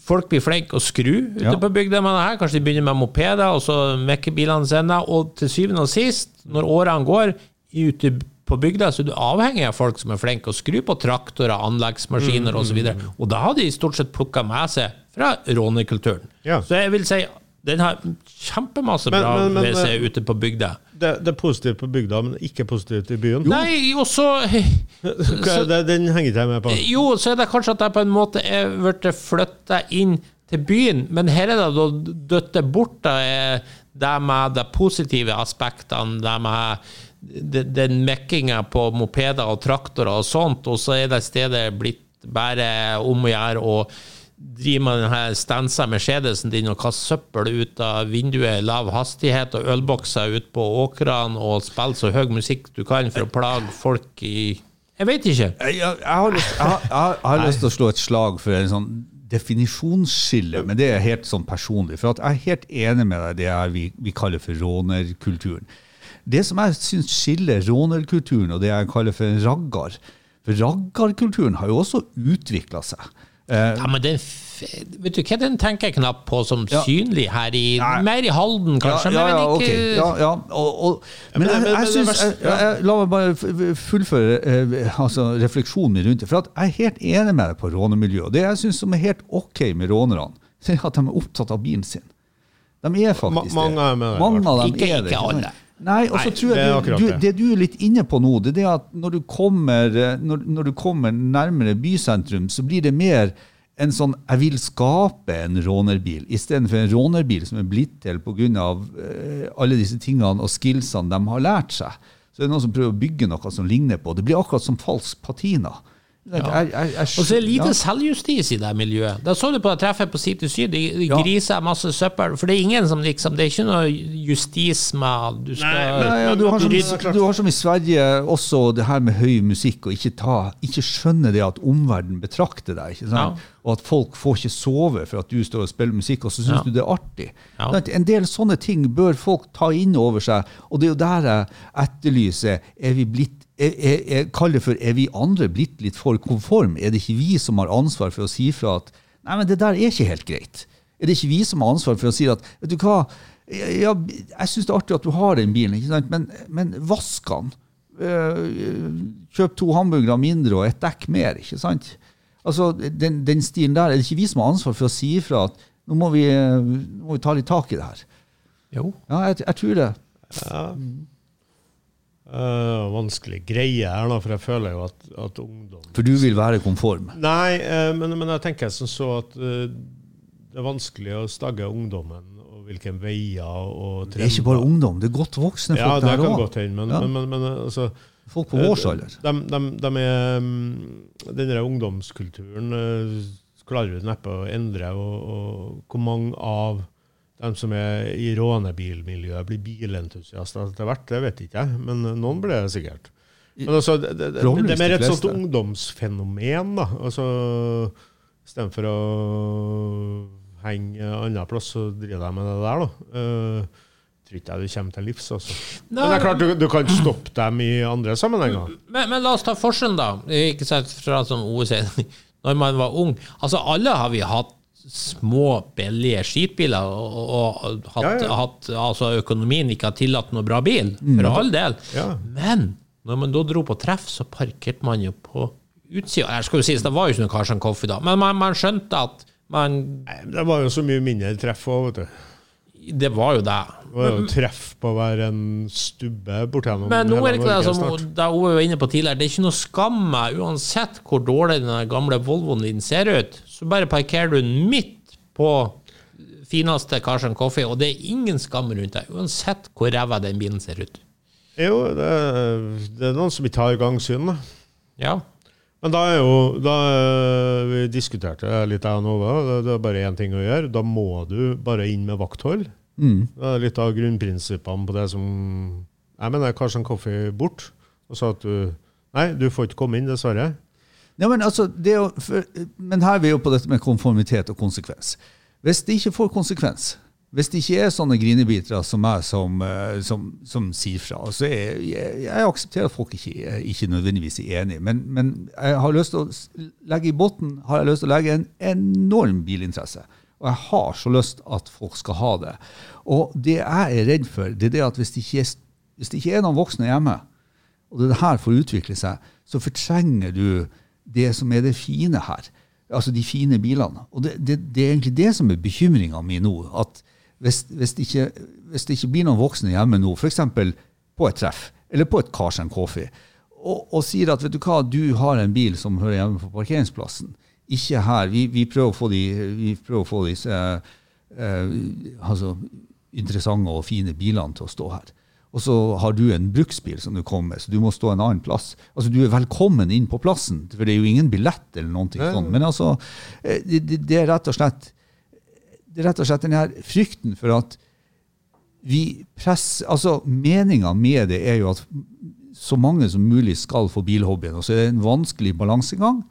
Folk blir flinke å skru ute Ja. på bygda med det her. Kanskje de begynner med mopeder, og så mekker bilene sine. Og til syvende og sist, når årene går ute på bygda, så er du avhengig av folk som er flinke å skru på traktorer, anleggsmaskiner osv. Og, så videre. og da har de stort sett plukka med seg fra rånekulturen. Ja. Så jeg vil si den har kjempemasse Men- bra men- men- ved seg ute på bygda. Det, det er positivt på bygda, men ikke positivt i byen. Nei, og så den henger ikke jeg med på. Jo, så er det kanskje at jeg på en måte er blitt flytta inn til byen, men her er det da dødt bort da, er det med de positive aspektene, det med den mekkinga på mopeder og traktorer og sånt, og så er det stedet blitt bare om å gjøre å drive med denne stansa Mercedesen din og kaster søppel ut av vinduet i lav hastighet og ølbokser ut på åkrene og spiller så høy musikk du kan for å plage folk i Jeg vet ikke. Jeg, jeg, har lyst, jeg, har- jeg, har- lyst til å slå et slag for en sånn definisjonsskille, men det er helt sånn personlig. For jeg er helt enig med deg i det vi, vi kaller for rånerkulturen. Det som jeg syns skiller rånerkulturen og det jeg kaller for en raggar For raggarkulturen har jo også utvikla seg. Eh, Ja, men den, vet du hva, den tenker jeg knapt på som Ja. synlig her i Nei. Mer i Halden, kanskje, ja, ja, men ikke ja, ja. Og, og, men, jeg, jeg, syns jeg, jeg, La meg bare fullføre eh, altså, refleksjonen min rundt det. For jeg er helt enig med deg på rånemiljøet. Det jeg syns er helt ok med rånerne, er at de er opptatt av bilen sin. De er faktisk Ma- mange det. Mange av dem Ikke- er det. ikke alle. Nei, og så tror det jeg du, du, det. det du er litt inne på nå, det er at når du kommer, eh, når, når du kommer nærmere bysentrum, så blir det mer en sånn 'jeg vil skape en rånerbil', istedenfor en rånerbil som er blitt til pga. Uh, alle disse tingene og skillsene de har lært seg. Så det er noen som prøver å bygge noe som ligner på. Det blir akkurat som falsk patina. Og så er det lite ja. selvjustis i det miljøet. Da så du på det treffet på City Syd, de, de Ja. griser masse søppel. For det er ingen som liksom Det er ikke noe justis med du skal Nei, ja, du, har som, du har som i Sverige også det her med høy musikk, og ikke, ta, ikke skjønne det at omverdenen betrakter deg. ikke sant? Ja. Og at folk får ikke sove for at du står og spiller musikk, og så syns Ja. du det er artig. Ja. En del sånne ting bør folk ta inn over seg, og det er jo der jeg etterlyser er vi blitt jeg, jeg, jeg kaller for er vi andre blitt litt for konform? Er det ikke vi som har ansvar for å si fra at nei, men det der er ikke helt greit? Er det ikke vi som har ansvar for å si at vet du hva, ja, jeg syns det er artig at du har den bilen, ikke sant? men, men vask den. Eh, Kjøp to hamburgere mindre og et dekk mer. ikke sant? Altså, den, den stilen der, er det ikke vi som har ansvar for å si ifra at nå må vi, eh, nå må vi ta litt tak i det her? Jo. Ja, jeg, jeg tror det. Ja. Eh, vanskelig greie her, da, for jeg føler jo at, at ungdom For du vil være konform. Nei, uh, men, men jeg tenker som så at uh, det er vanskelig å stagge ungdommen og hvilke veier og Det er ikke bare ungdom, det er godt voksne Ja, folk det der kan òg. godt hende, men, Ja. men, men, men altså Folk på vår alder. De, de, de er, um, den der ungdomskulturen klarer du neppe å endre. Og, og hvor mange av dem som er i rånebilmiljøet, blir bilentusiaster etter hvert, det vet ikke jeg. Men noen blir det sikkert. Men altså, det, det, det, det er mer et sånt ungdomsfenomen. da. Altså, Istedenfor å henge andre annen plass, så driver de med det der. da. Uh, tror ikke jeg du kommer til livs. altså. Men det er klart, du, du kan stoppe dem i andre sammenhenger. Men, men la oss ta forskjellen, da. Ikke sant, fra som OECD når man var ung. Altså, alle har vi hatt små, billige skitbiler og, og, hatt, Ja, ja. hatt altså, økonomien ikke har tillatt noe bra bil, for all del. Ja. Men når man da dro på treff, så parkerte man jo på utsida. Her skal jo sies, det var jo ikke noe Karsten Coffee da, men man, man skjønte at man Nei, Det var jo så mye mindre treff òg, vet du. Det var jo det. Det var jo treff på hver en stubbe bortigjennom Men nå er det ikke det som det Ove var inne på tidligere, det er ikke noe skam meg. uansett hvor dårlig den gamle Volvoen din ser ut, så bare parkerer du den midt på fineste Carson Coffee, og det er ingen skam rundt deg, uansett hvor ræva den bilen ser ut. Jo, det, det er noen som ikke har gangsyn, da. Ja. Men da er jo da, eh, Vi diskuterte litt, jeg og Nova. Det, er bare én ting å gjøre. Da må du bare inn med vakthold. Mm. Det er litt av grunnprinsippene på det som Jeg mener Karsten Coffee bort. Og sa at du Nei, du får ikke komme inn, dessverre. Ja, men, altså, det jo, for, men her er vi jo på dette med konformitet og konsekvens. Hvis det ikke får konsekvens, hvis det ikke er sånne grinebitere som meg som, eh, som, som sier fra så jeg, jeg, jeg aksepterer at folk ikke, er- ikke nødvendigvis er enige, men, men jeg har lyst til å legge i bunnen har jeg lyst til å legge en enorm bilinteresse. Og jeg har så lyst at folk skal ha det. Og det jeg er redd for, det er det at hvis det ikke er, hvis det ikke er noen voksne hjemme, og det her får utvikle seg, så fortrenger du det som er det fine her. Altså de fine bilene. Og det, det, det er egentlig det som er bekymringa mi nå. At hvis, hvis, det ikke, hvis det ikke blir noen voksne hjemme nå, f.eks. på et treff, eller på et Karsen Coffee, og, og sier at vet du hva, du har en bil som hører hjemme på parkeringsplassen, ikke her. Vi, vi prøver å få, de, vi prøver å få disse eh, altså, interessante og fine bilene til å stå her. Og så har du en bruksbil som du kommer med, så du må stå en annen plass. Altså Du er velkommen inn på plassen, for det er jo ingen billett eller noe sånt. Men altså, eh, det, det, det er rett og slett det er rett og slett den her frykten for at vi presser Altså, meninga med det er jo at så mange som mulig skal få bilhobbyen. Og så er det en vanskelig balansegang.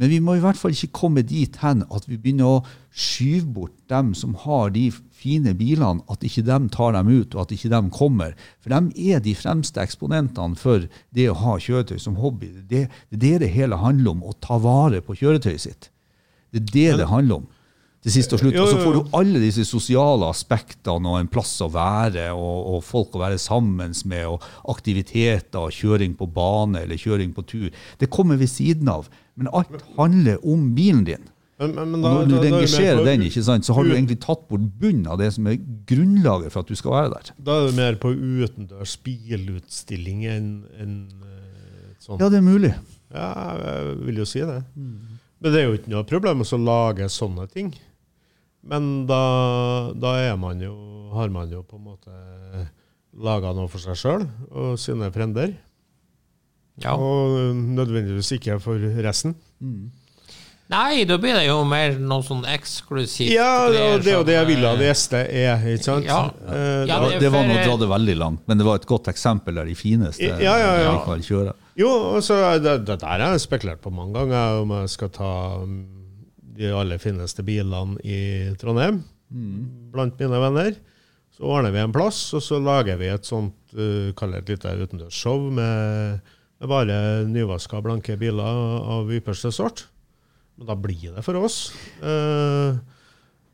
Men vi må i hvert fall ikke komme dit hen at vi begynner å skyve bort dem som har de fine bilene, at ikke dem tar dem ut, og at ikke dem kommer. For de er de fremste eksponentene for det å ha kjøretøy som hobby. Det det er det det hele handler om, å ta vare på kjøretøyet sitt. Det er det det handler om. Til sist og slutt. Og så får du alle disse sosiale aspektene og en plass å være, og, og folk å være sammen med, og aktiviteter, og kjøring på bane eller kjøring på tur. Det kommer ved siden av. Men alt handler om bilen din. Men, men, men da, når du da, er på- den, ikke sant, så har du egentlig tatt bort bunnen av det som er grunnlaget for at du skal være der. Da er det mer på utendørs bilutstilling enn enn, eh, sånn. Ja, det er mulig. Ja, jeg vil jo si det. Men det er jo ikke noe problem å lage sånne ting. Men da, da er man jo, har man jo på en måte laga noe for seg sjøl og sine frender. ja. Og nødvendigvis ikke for resten. Nei, da blir det jo mer noe sånn eksklusivt. Ja, det, og det er jo det jeg vil av at det gjeste er, ikke sant? Ja. Eh, Ja, det- Det var noe å dra det veldig langt, men det var et godt eksempel der de fineste Ja, ja, ja. likevel kjører. Jo, altså, det, det der har jeg spekulert på mange ganger, om jeg skal ta mm, de aller fineste bilene i Trondheim blant mine venner. Så ordner vi en plass, og så lager vi et sånt, uh, kall det et lite utendørsshow med, med bare nyvaska, blanke biler av ypperste sort. Men da blir det for oss. Uh,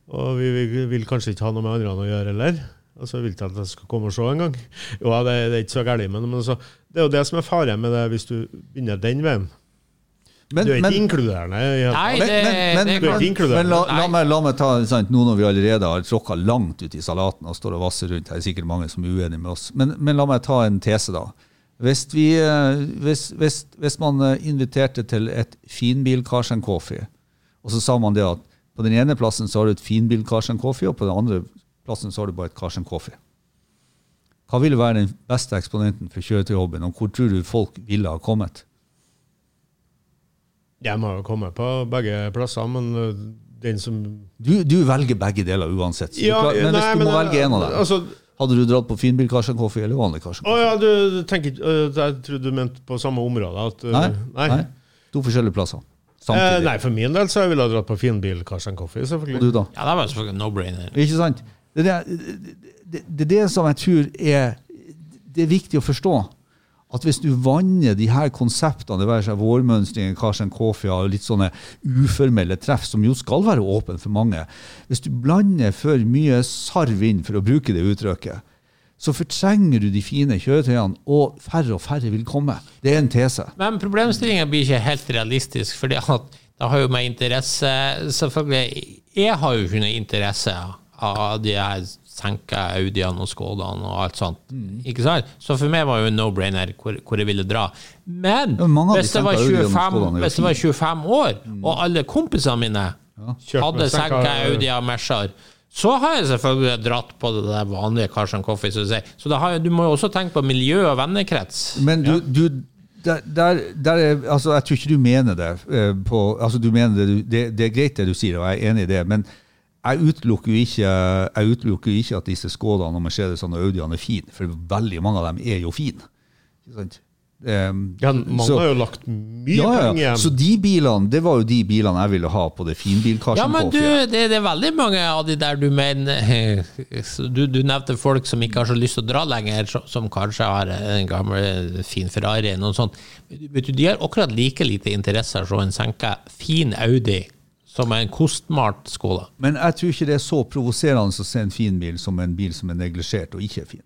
og vi, vi vil kanskje ikke ha noe med andre å gjøre heller. Altså, jeg vil ikke at jeg skal komme og se en gang. Jo, det, det er ikke så galt, men, men så, det er jo det som er faren med det hvis du begynner den veien. Men, Du er ikke men, inkluderende. i Nei, det, Men- men- det er er inkluderende. Men la, la, meg, la meg ta sant, nå når vi allerede har tråkka langt ut i salaten og står og vasser rundt. Her er sikkert mange som er uenige med oss. Men, men la meg ta en tese, da. Hvis, vi, eh, hvis, hvis, hvis man eh, inviterte til et finbil Karsen Coffee, og så sa man det at på den ene plassen så har du et finbil Karsen Coffee, og på den andre plassen så har du bare et Karsen Coffee. Hva ville være den beste eksponenten for kjøretøyhobbyen, og hvor tror du folk ville ha kommet? Jeg må jo komme på begge plasser, men uh, den som Du, du velger begge deler uansett. Så du Ja, klar- men hvis du du må velge en av dem, Altså, hadde du dratt på finbil Karsen Coffee eller vanlig Karsen å Coffee? ja, du, du tenker uh, Jeg trodde du mente på samme område. At, Nei, nei. nei. To forskjellige plasser. Eh, nei, for min del så ville jeg dratt på finbil Karsten Coffee, Og du, da? Ja, det var selvfølgelig no-brainer. Ikke sant? Det er det, det, det, det som jeg tror er Det er viktig å forstå. At hvis du vanner de her konseptene, det være seg vårmønstring, Karsten Kofia og litt sånne uformelle treff, som jo skal være åpne for mange Hvis du blander for mye sarv inn, for å bruke det uttrykket, så fortrenger du de fine kjøretøyene, og færre og færre vil komme. Det er en tese. Men problemstillingen blir ikke helt realistisk, for da har jo med interesse Selvfølgelig, jeg har jo ikke noe interesse av de her senka Audiene og Skodaene og alt sånt. Mm. Ikke sant? Så for meg var det jo no-brainer hvor, hvor jeg ville dra. Men Ja, hvis, det var senka Audiene og 25, Skodene er hvis det var 25 år, og alle kompisene mine ja. hadde senka- senka Audi og Mercer, så har jeg selvfølgelig dratt på det der vanlige Karsten Coffee. Så, å si. så det har, du må jo også tenke på miljø og vennekrets. Men du, du, der, der, der er, altså, jeg tror ikke du mener det. eh, På, altså, du mener det, det, det er greit det du sier, og jeg er enig i det. Men jeg utelukker jo ikke, jeg utelukker ikke at disse Skådene og Mercedesene og Audiene er fine, for veldig mange av dem er jo fine. Ikke sant? Um, Ja, mange så- har jo lagt mye ja, ja, penger igjen. Så de bilene, det var jo de bilene jeg ville ha på det finbilkarsen. Ja, men du, det, det er veldig mange av de der du mener du, du nevnte folk som ikke har så lyst til å dra lenger, som, som kanskje har en gammel fin Ferrari eller noe sånt. Men, du, De har akkurat like lite interesse av å se en senka fin Audi som en kostmalt skole. Men jeg tror ikke det er så provoserende å se en fin bil som en bil som er neglisjert og ikke er fin.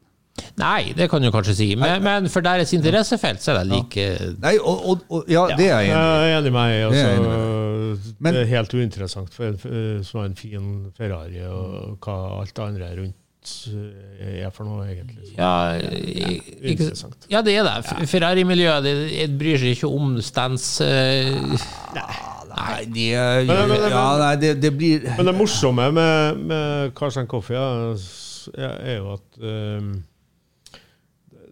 Nei, det kan du kanskje si, men, men for deres interessefelt så er det like Nei, og, og, og ja, det er jeg enig i. Jeg er enig med deg. Det er Altså, Men- det er helt uinteressant for en f- som har en fin Ferrari, og hva alt det andre rundt eh, er for noe, egentlig. Ja, ikke, ja det er det. Ferrari-miljøet bryr seg ikke om stans... Uh, Nei, de er, Men- men- men- ja, nei det, det blir Men det morsomme med, med Karsten Coffee ja, er jo at um,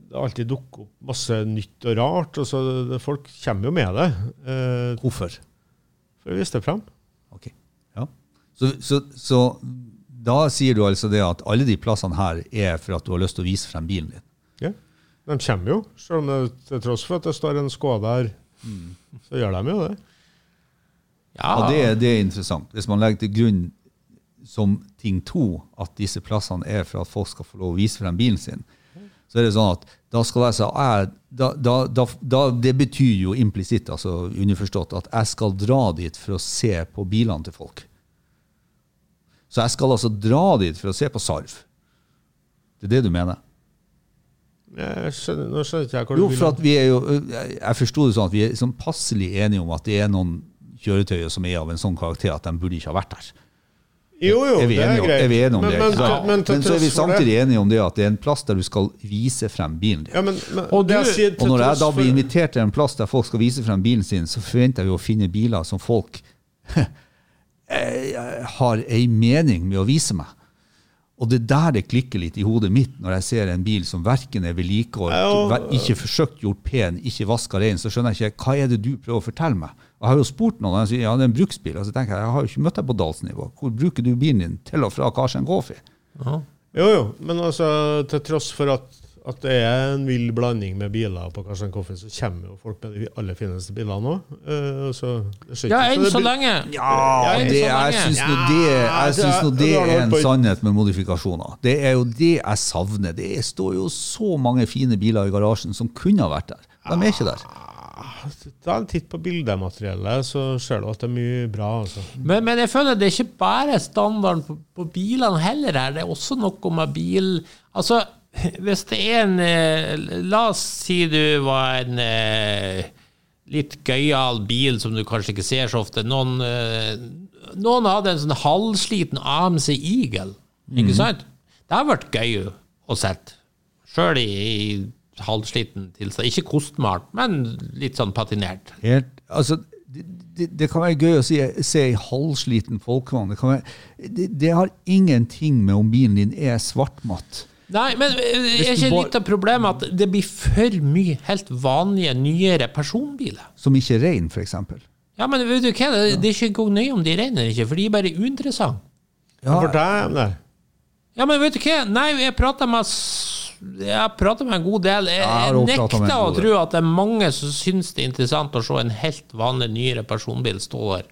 det alltid dukker opp masse nytt og rart. og så det, Folk kommer jo med det Uh, Hvorfor? for å vise det fram. Ok, ja. Så, så, så da sier du altså det at alle de plassene her er for at du har lyst til å vise frem bilen din? Ja. De kommer jo, selv om det, til tross for at det står en Skåde her, mm. Så gjør de jo det. Ja, Ja, det, er- det er interessant. Hvis man legger til grunn som ting to at disse plassene er for at folk skal få lov å vise frem bilen sin, så er det sånn at da skal jeg si da, da, da, da, Det betyr jo implisitt, altså underforstått, at jeg skal dra dit for å se på bilene til folk. Så jeg skal altså dra dit for å se på Sarv. Det er det du mener? Jeg skjønner, nå skjønner ikke jeg hvor du vil. Jo, for at vi er jo Jeg jeg forsto det sånn at vi er sånn passelig enige om at det er noen kjøretøyer som er av en sånn karakter at de burde ikke ha vært der. Jo, jo, er vi det er greit. er vi enige om men, det? Men, ja. men, men så er vi samtidig enige om det at det er en plass der du skal vise frem bilen din. Ja, men, men, Og du- sier Og når jeg da blir invitert til en plass der folk skal vise frem bilen sin, så forventer jeg jo å finne biler som folk eh, har ei mening med å vise meg. Og det er der det klikker litt i hodet mitt når jeg ser en bil som verken er vedlikeholdt, ikke forsøkt gjort pen, ikke vaska rein, så skjønner jeg ikke hva er det du prøver å fortelle meg. Jeg har jo spurt noen, og de sier ja, det er en bruksbil. Og så tenker jeg jeg har jo ikke møtt deg på Dalsnivå. Hvor bruker du bilen din til og fra Karsten Coffee? ja. Jo, jo, men altså, til tross for at, at det er en vill blanding med biler på Karsten Coffee, så kommer jo folk med de aller fineste bilene òg. Uh, så det skjer ja, enn så lenge. Ja, enn det, jeg syns nå det, jeg synes nå det- er en sannhet med modifikasjoner. Det er jo det jeg savner. Det står jo så mange fine biler i garasjen som kunne ha vært der. De er ikke der. Ta en titt på bildemateriellet, så ser du at det er mye bra. altså. Men, men jeg føler det er ikke bare standarden på, på bilene heller her, det er også noe med bil Altså, hvis det er en eh, La oss si du var en eh, litt gøyal bil som du kanskje ikke ser så ofte. Noen, eh, noen hadde en sånn halvsliten AMC Eagle, ikke sant? Det har vært gøy å sette. Sjøl i, i halvsliten tilstand. Ikke kostmalt, men litt sånn patinert. Helt, altså, det, det, det kan være gøy å si, se ei halvsliten folkevogn. Det, det, det har ingenting med om bilen din er svartmatt. Nei, men eh, er ikke litt av problemet at det blir for mye helt vanlige, nyere personbiler? Som ikke er rein, f.eks. Ja, men vet du hva, det, det er ikke engang nøye om de renner eller ikke, for de er bare uinteressante. Ja, For deg, nei. Ja, men vet du hva, nei, jeg prata med jeg prater med en god del. Jeg, jeg nekter å tro at det er mange som syns det er interessant å se en helt vanlig, nyere personbil stå der.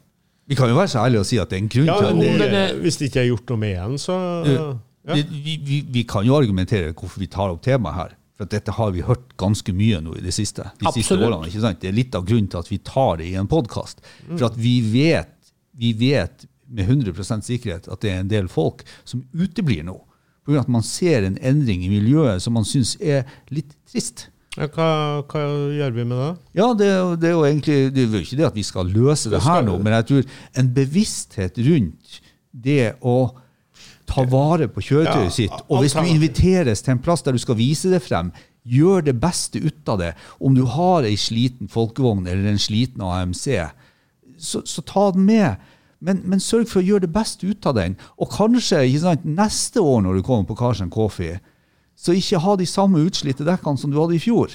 vi kan jo være så ærlige og si at det er en grunn Ja, til at det, det, hvis det ikke er gjort noe med den, så ja. Det- Vi, vi, vi kan jo argumentere hvorfor vi tar opp temaet her. For at dette har vi hørt ganske mye nå i det siste. De siste årene, ikke sant? Det er litt av grunnen til at vi tar det i en podkast. For at vi vet, vi vet med 100% sikkerhet at det er en del folk som uteblir nå. Av at man ser en endring i miljøet som man syns er litt trist. Ja, hva, hva gjør vi med det? Ja, det, det er jo egentlig Det er jo ikke det at vi skal løse det her nå, men jeg tror en bevissthet rundt det å ta vare på kjøretøyet Ja, sitt, og hvis du inviteres til en plass der du skal vise det frem, gjør det beste ut av det. Om du har ei sliten folkevogn eller en sliten AMC, så, så ta den med. Men, men sørg for å gjøre det beste ut av den. Og kanskje ikke sant, neste år når du kommer på Karsten Coffee, så ikke ha de samme utslitte dekkene som du hadde i fjor.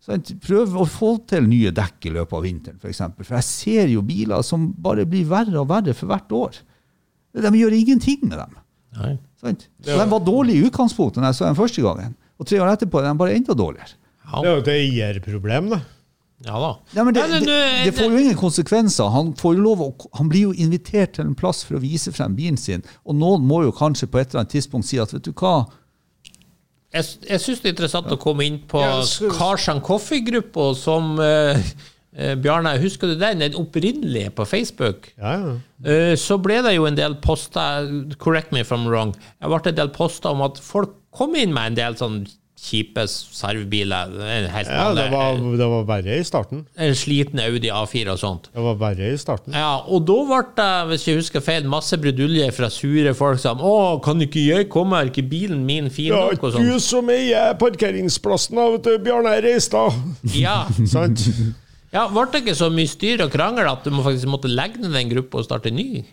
Sant? Prøv å få til nye dekk i løpet av vinteren, f.eks. For, eksempel. for jeg ser jo biler som bare blir verre og verre for hvert år. De gjør ingenting med dem. Nei. Så de var dårlige i utgangspunktet når jeg så dem første gangen. Og tre år etterpå er de bare enda dårligere. Ja. Det er jo et eierproblem, da. Ja da. Ja, men det, Nei, det, det får jo ingen konsekvenser. Han, får jo lov å, han blir jo invitert til en plass for å vise frem bilen sin, og noen må jo kanskje på et eller annet tidspunkt si at vet du hva, Jeg, jeg syns det er interessant å komme inn på Ja, Karsan Coffee-gruppa som uh, eh, Bjarne, husker du den? Den opprinnelige på Facebook? Ja, ja. Uh, Så ble det jo en del poster Correct me if I'm wrong. Det ble en del poster om at folk kom inn med en del sånn kjipe servbiler. Helt ja det, var, det var verre i starten. En sliten Audi A4 og sånt. Det var verre i starten. Ja, og da ble det, hvis jeg husker feil, masse brudulje fra sure folk som Å, kan ikke jeg komme, er ikke bilen min fin Ja, nok? Og du som eier parkeringsplassen av Bjarne Reistad. Ja. Sant? ja, ble det ikke så mye styr og krangel at du må faktisk måtte legge ned den gruppa og starte ny?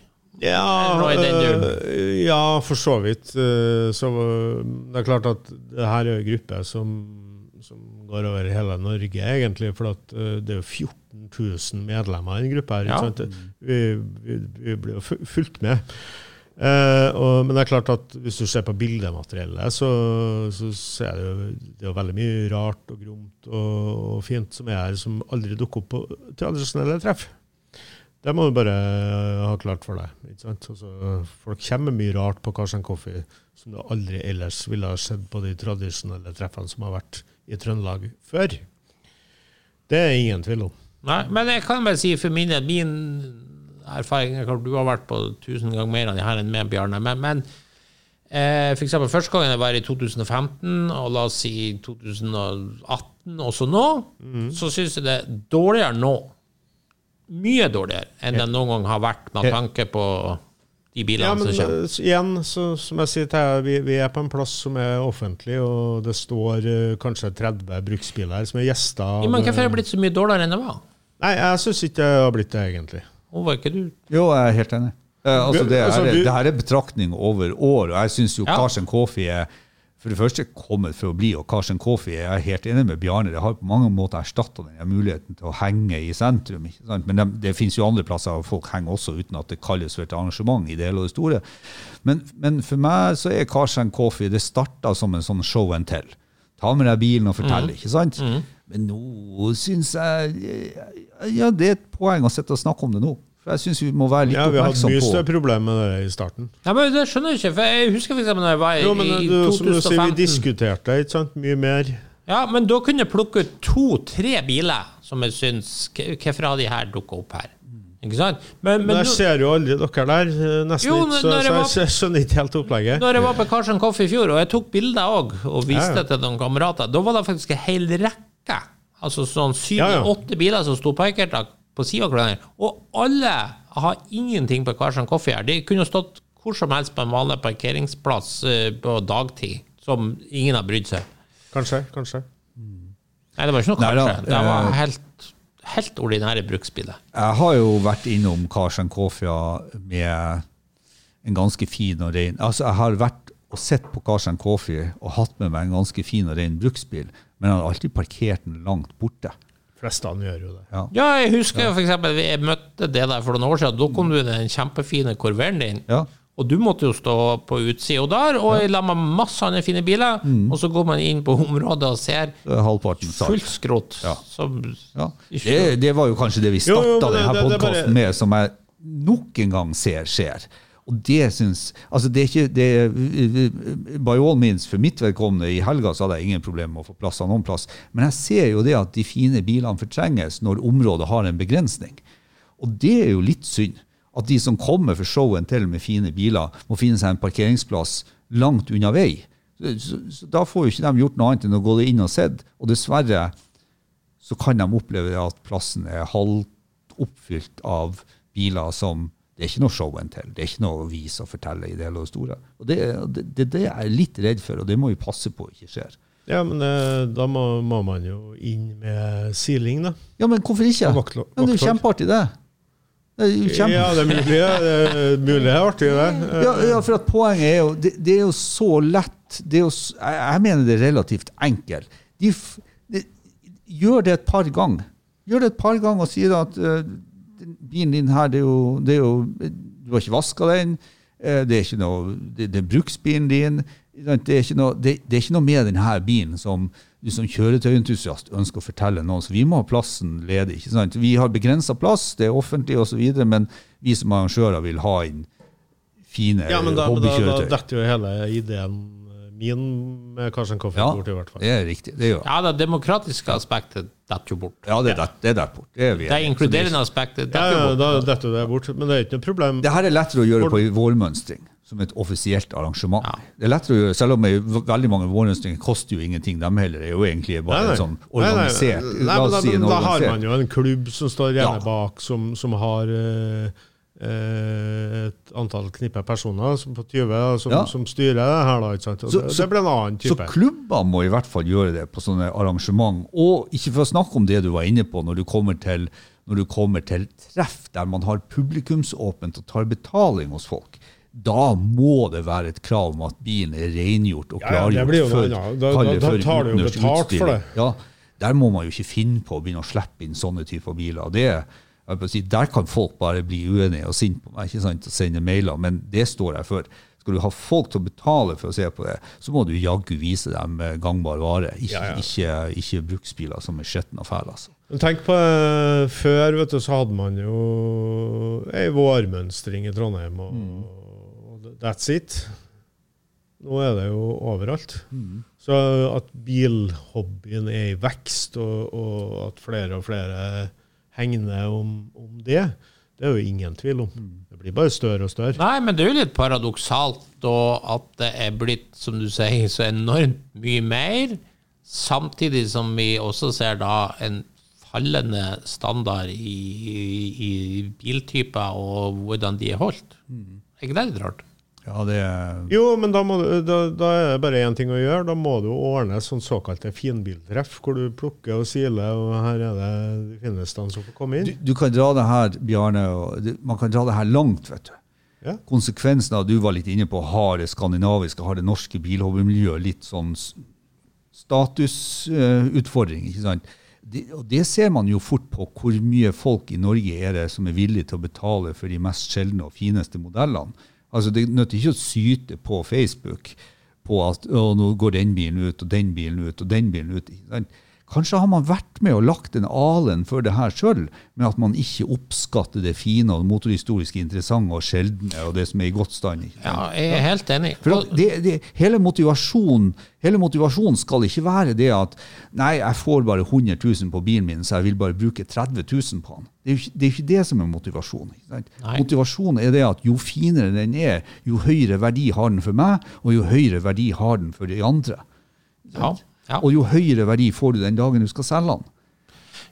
Ja, øh, ja, for så vidt. øh, Så øh, det er klart at det her er en gruppe som, som går over hele Norge, egentlig. For at det er jo 14 000 medlemmer i den gruppa. her, Ja. Vi, vi, vi blir jo fu- fulgt med. Eh, og, men det er klart at hvis du ser på bildemateriellet, så, så, er det jo, det er jo veldig mye rart og gromt og, og fint som er her, som aldri dukker opp på tradisjonelle treff. Det må du bare ha klart for deg. Altså, folk kommer mye rart på Karsten Coffee som du aldri ellers ville ha sett på de tradisjonelle treffene som har vært i Trøndelag før. Det er ingen tvil om. Nei, men jeg kan bare si for min del, min erfaring er klart Du har vært på tusen ganger mer enn jeg her enn med Bjarne, men, men eh, for eksempel første gangen jeg var i 2015, og la oss si 2018 også nå, så syns jeg det er dårligere nå. Mye dårligere enn det noen gang har vært, med tanke på de bilene Ja, men som kommer. eh, igjen, så, som jeg sier til deg, vi, vi er på en plass som er offentlig, og det står uh, kanskje 30 bruksbiler her som er gjester. av- Ja, men hvorfor har det blitt så mye dårligere enn det var? Nei, jeg syns ikke det har blitt det, egentlig. Å, var ikke du Jo, jeg er helt enig. Uh, altså, det, Altså, er- det her er betraktning over år, og jeg syns jo Ja. Karsten Coffee er for det første kommet for å bli, og Karsten Kofi jeg er helt enig med Bjarne. Det har på mange måter erstatta muligheten til å henge i sentrum. Men det, det finnes jo andre plasser hvor folk henger også uten at det kalles for et arrangement i det hele og det store. Men, men for meg så er Karsten Kofi Det starta som en sånn show and tell. Ta med deg bilen og fortell, ikke sant? Men nå syns jeg Ja, det er et poeng å sitte og snakke om det nå. For jeg syns vi må være litt Ja, Vi har hatt oppmerksom mye større problemer med det i starten. Ja, men Det skjønner jeg ikke, for jeg husker for eksempel når jeg var i, Jo, men i 2015 som du sier, Vi 2015 diskuterte ikke sant? mye mer. Ja, men da kunne jeg plukke ut to-tre biler som jeg syns Hvorfor har de her dukka opp her? Ikke sant? Men, men Men jeg ser jo aldri dere der, eh, nesten Jo, ikke, så, jeg så var- jeg, så jeg skjønner ikke helt opplegget. når jeg var på Carson Coffee i fjor, og jeg tok bilder òg, og viste Ja, ja. til noen kamerater, da var det faktisk en hel rekke. Altså sånn Ja, ja. syv-åtte biler som sto parkert da på sida av hverandre. Og alle har ingenting på hver sin her. De kunne stått hvor som helst på en vanlig parkeringsplass eh, på dagtid, som ingen har brydd seg. Kanskje, kanskje. Nei, det var ikke noe Nei da, kanskje. Det var eh, helt, helt ordinære bruksbiler. Jeg har jo vært innom Karsten Kofia med en ganske fin og ren Altså, jeg har vært og sett på Karsten Coffee og hatt med meg en ganske fin og ren bruksbil, men jeg har alltid parkert den langt borte. Flestene gjør jo det. Ja. Ja, jeg husker ja. eksempel, jeg møtte det der for noen år siden. Da kom du i den kjempefine korveren din. Ja. Og du måtte jo stå på utsida der, og ja. la meg masse andre fine biler. Mm. Og så går man inn på området og ser er halvparten fullt skrot. Ja. Som, Ja. Det, det var jo kanskje det vi starta denne podkasten med, som jeg nok en gang ser skjer. Og det syns Altså, det er ikke det By all means, for mitt vedkommende, i helga så hadde jeg ingen problemer med å få plass av noen plass. Men jeg ser jo det at de fine bilene fortrenges når området har en begrensning. Og det er jo litt synd. At de som kommer for showen til med fine biler, må finne seg en parkeringsplass langt unna vei. Så, så Da får jo ikke de gjort noe annet enn å gå inn og sett. Og dessverre så kan de oppleve at plassen er halvt oppfylt av biler som det er ikke noe show and tell. Det er ikke noe å vise og fortelle i det hele og store. Og det, det, det, det er jeg litt redd for, og det må vi passe på ikke skjer. Ja, men eh, da må, må man jo inn med siling, da. Ja, men hvorfor ikke? Og vaktlå- Men det er jo kjempeartig, det. det er kjempe... Ja, det er mulig. Det er mulig det er artig, det. Ja, ja, for at poenget er jo Det, det er jo så lett det er jo, jeg, mener det er relativt enkelt. De, de, gjør det et par ganger. Gjør det et par ganger og sier at den bilen din her, det er jo, det er jo Du har ikke vaska den. eh, det er ikke noe Det, det er bruksbilen din. Det er, ikke noe, det, det er ikke noe med denne bilen som du som kjøretøyentusiast ønsker å fortelle noen. Så vi må ha plassen ledig. ikke sant? Vi har begrensa plass, det er offentlig osv., men vi som arrangører vil ha inn fine hobbykjøretøy. Ja, men da, da, da detter jo hele ideen min med kanskje en kaffe Ja, bort, i hvert fall. det er riktig. Det gjør Ja, det demokratiske aspektet detter jo bort. Ja, det er der, det er der bort. Det er vi Det inkluderende aspektet Ja, detter ja, jo da bort. detter det bort. Men det er ikke noe problem. Det her er lettere å gjøre på en vårmønstring, som et offisielt arrangement. Ja. Det er lettere å gjøre, Selv om veldig mange vårmønstringer koster jo ingenting, de heller er jo egentlig bare Nei, nei. sånn Nei, nei. organisert. Nei, men da, si da har man jo en klubb som står Ja. bak, som, som har eh, eh, et antall knippe personer som på 20 som, Ja. som styrer det her. da, ikke sant? Så- så- det blir en annen Så klubber må i hvert fall gjøre det på sånne arrangement. Og ikke for å snakke om det du var inne på når du kommer til, du kommer til treff der man har publikumsåpent og tar betaling hos folk. Da må det være et krav om at bilen er rengjort og Ja, ja, klargjort. for- annet. Da- da- da tar du jo betalt for det. Ja, Der må man jo ikke finne på å begynne å slippe inn sånne typer biler. Det, bare si, der kan folk bare bli uenige og sinte på meg ikke sant, og sende mailer, men det står jeg for. Skal du ha folk til å betale for å se på det, så må du jaggu vise dem eh, gangbar vare. Ikke, Ja, ja. ikke, ikke bruksbiler som er skitne og fæle. Altså. Tenk på eh, Før vet du, så hadde man jo ei vårmønstring i Trondheim, og, Mm. og that's it. Nå er det jo overalt. Mm. Så at bilhobbyen er i vekst, og, og at flere og flere hegner om, om det, det er jo ingen tvil om. Mm. Det blir bare større og større. Nei, men det er jo litt paradoksalt da at det er blitt, som du sier, så enormt mye mer, samtidig som vi også ser da en fallende standard i, i, i biltyper og hvordan de er holdt. Er ikke det litt rart? Ja, det Jo, men da, må da, da er det bare én ting å gjøre. Da må du ordne sånn såkalte finbiltreff, hvor du plukker og siler, og her er det de fineste som får komme inn. du kan dra det her, Bjarne, og man kan dra det her langt, vet du. Ja. Konsekvensen av du var litt inne på, har det skandinaviske, har det norske bilhobbymiljøet litt sånn statusutfordring? statusutfordring, ikke sant? Det, og det ser man jo fort på hvor mye folk i Norge er det som er villige til å betale for de mest sjeldne og fineste modellene. Altså Det nytter ikke å syte på Facebook på at nå går den bilen ut, og den bilen ut, og den bilen ut. sant? Kanskje har man vært med og lagt en alen for det her sjøl, men at man ikke oppskatter det fine og motorhistorisk interessante og sjeldne og det som er i godt stand. Ja, jeg er helt enig. Det, det, hele, motivasjonen, hele motivasjonen skal ikke være det at nei, jeg får bare 100 000 på bilen min, så jeg vil bare bruke 30 000 på den. Det er jo ikke det, er ikke det som er motivasjonen. Motivasjonen er det at jo finere den er, jo høyere verdi har den for meg, og jo høyere verdi har den for de andre. Ja, ja. Og jo høyere verdi får du den dagen du skal selge den.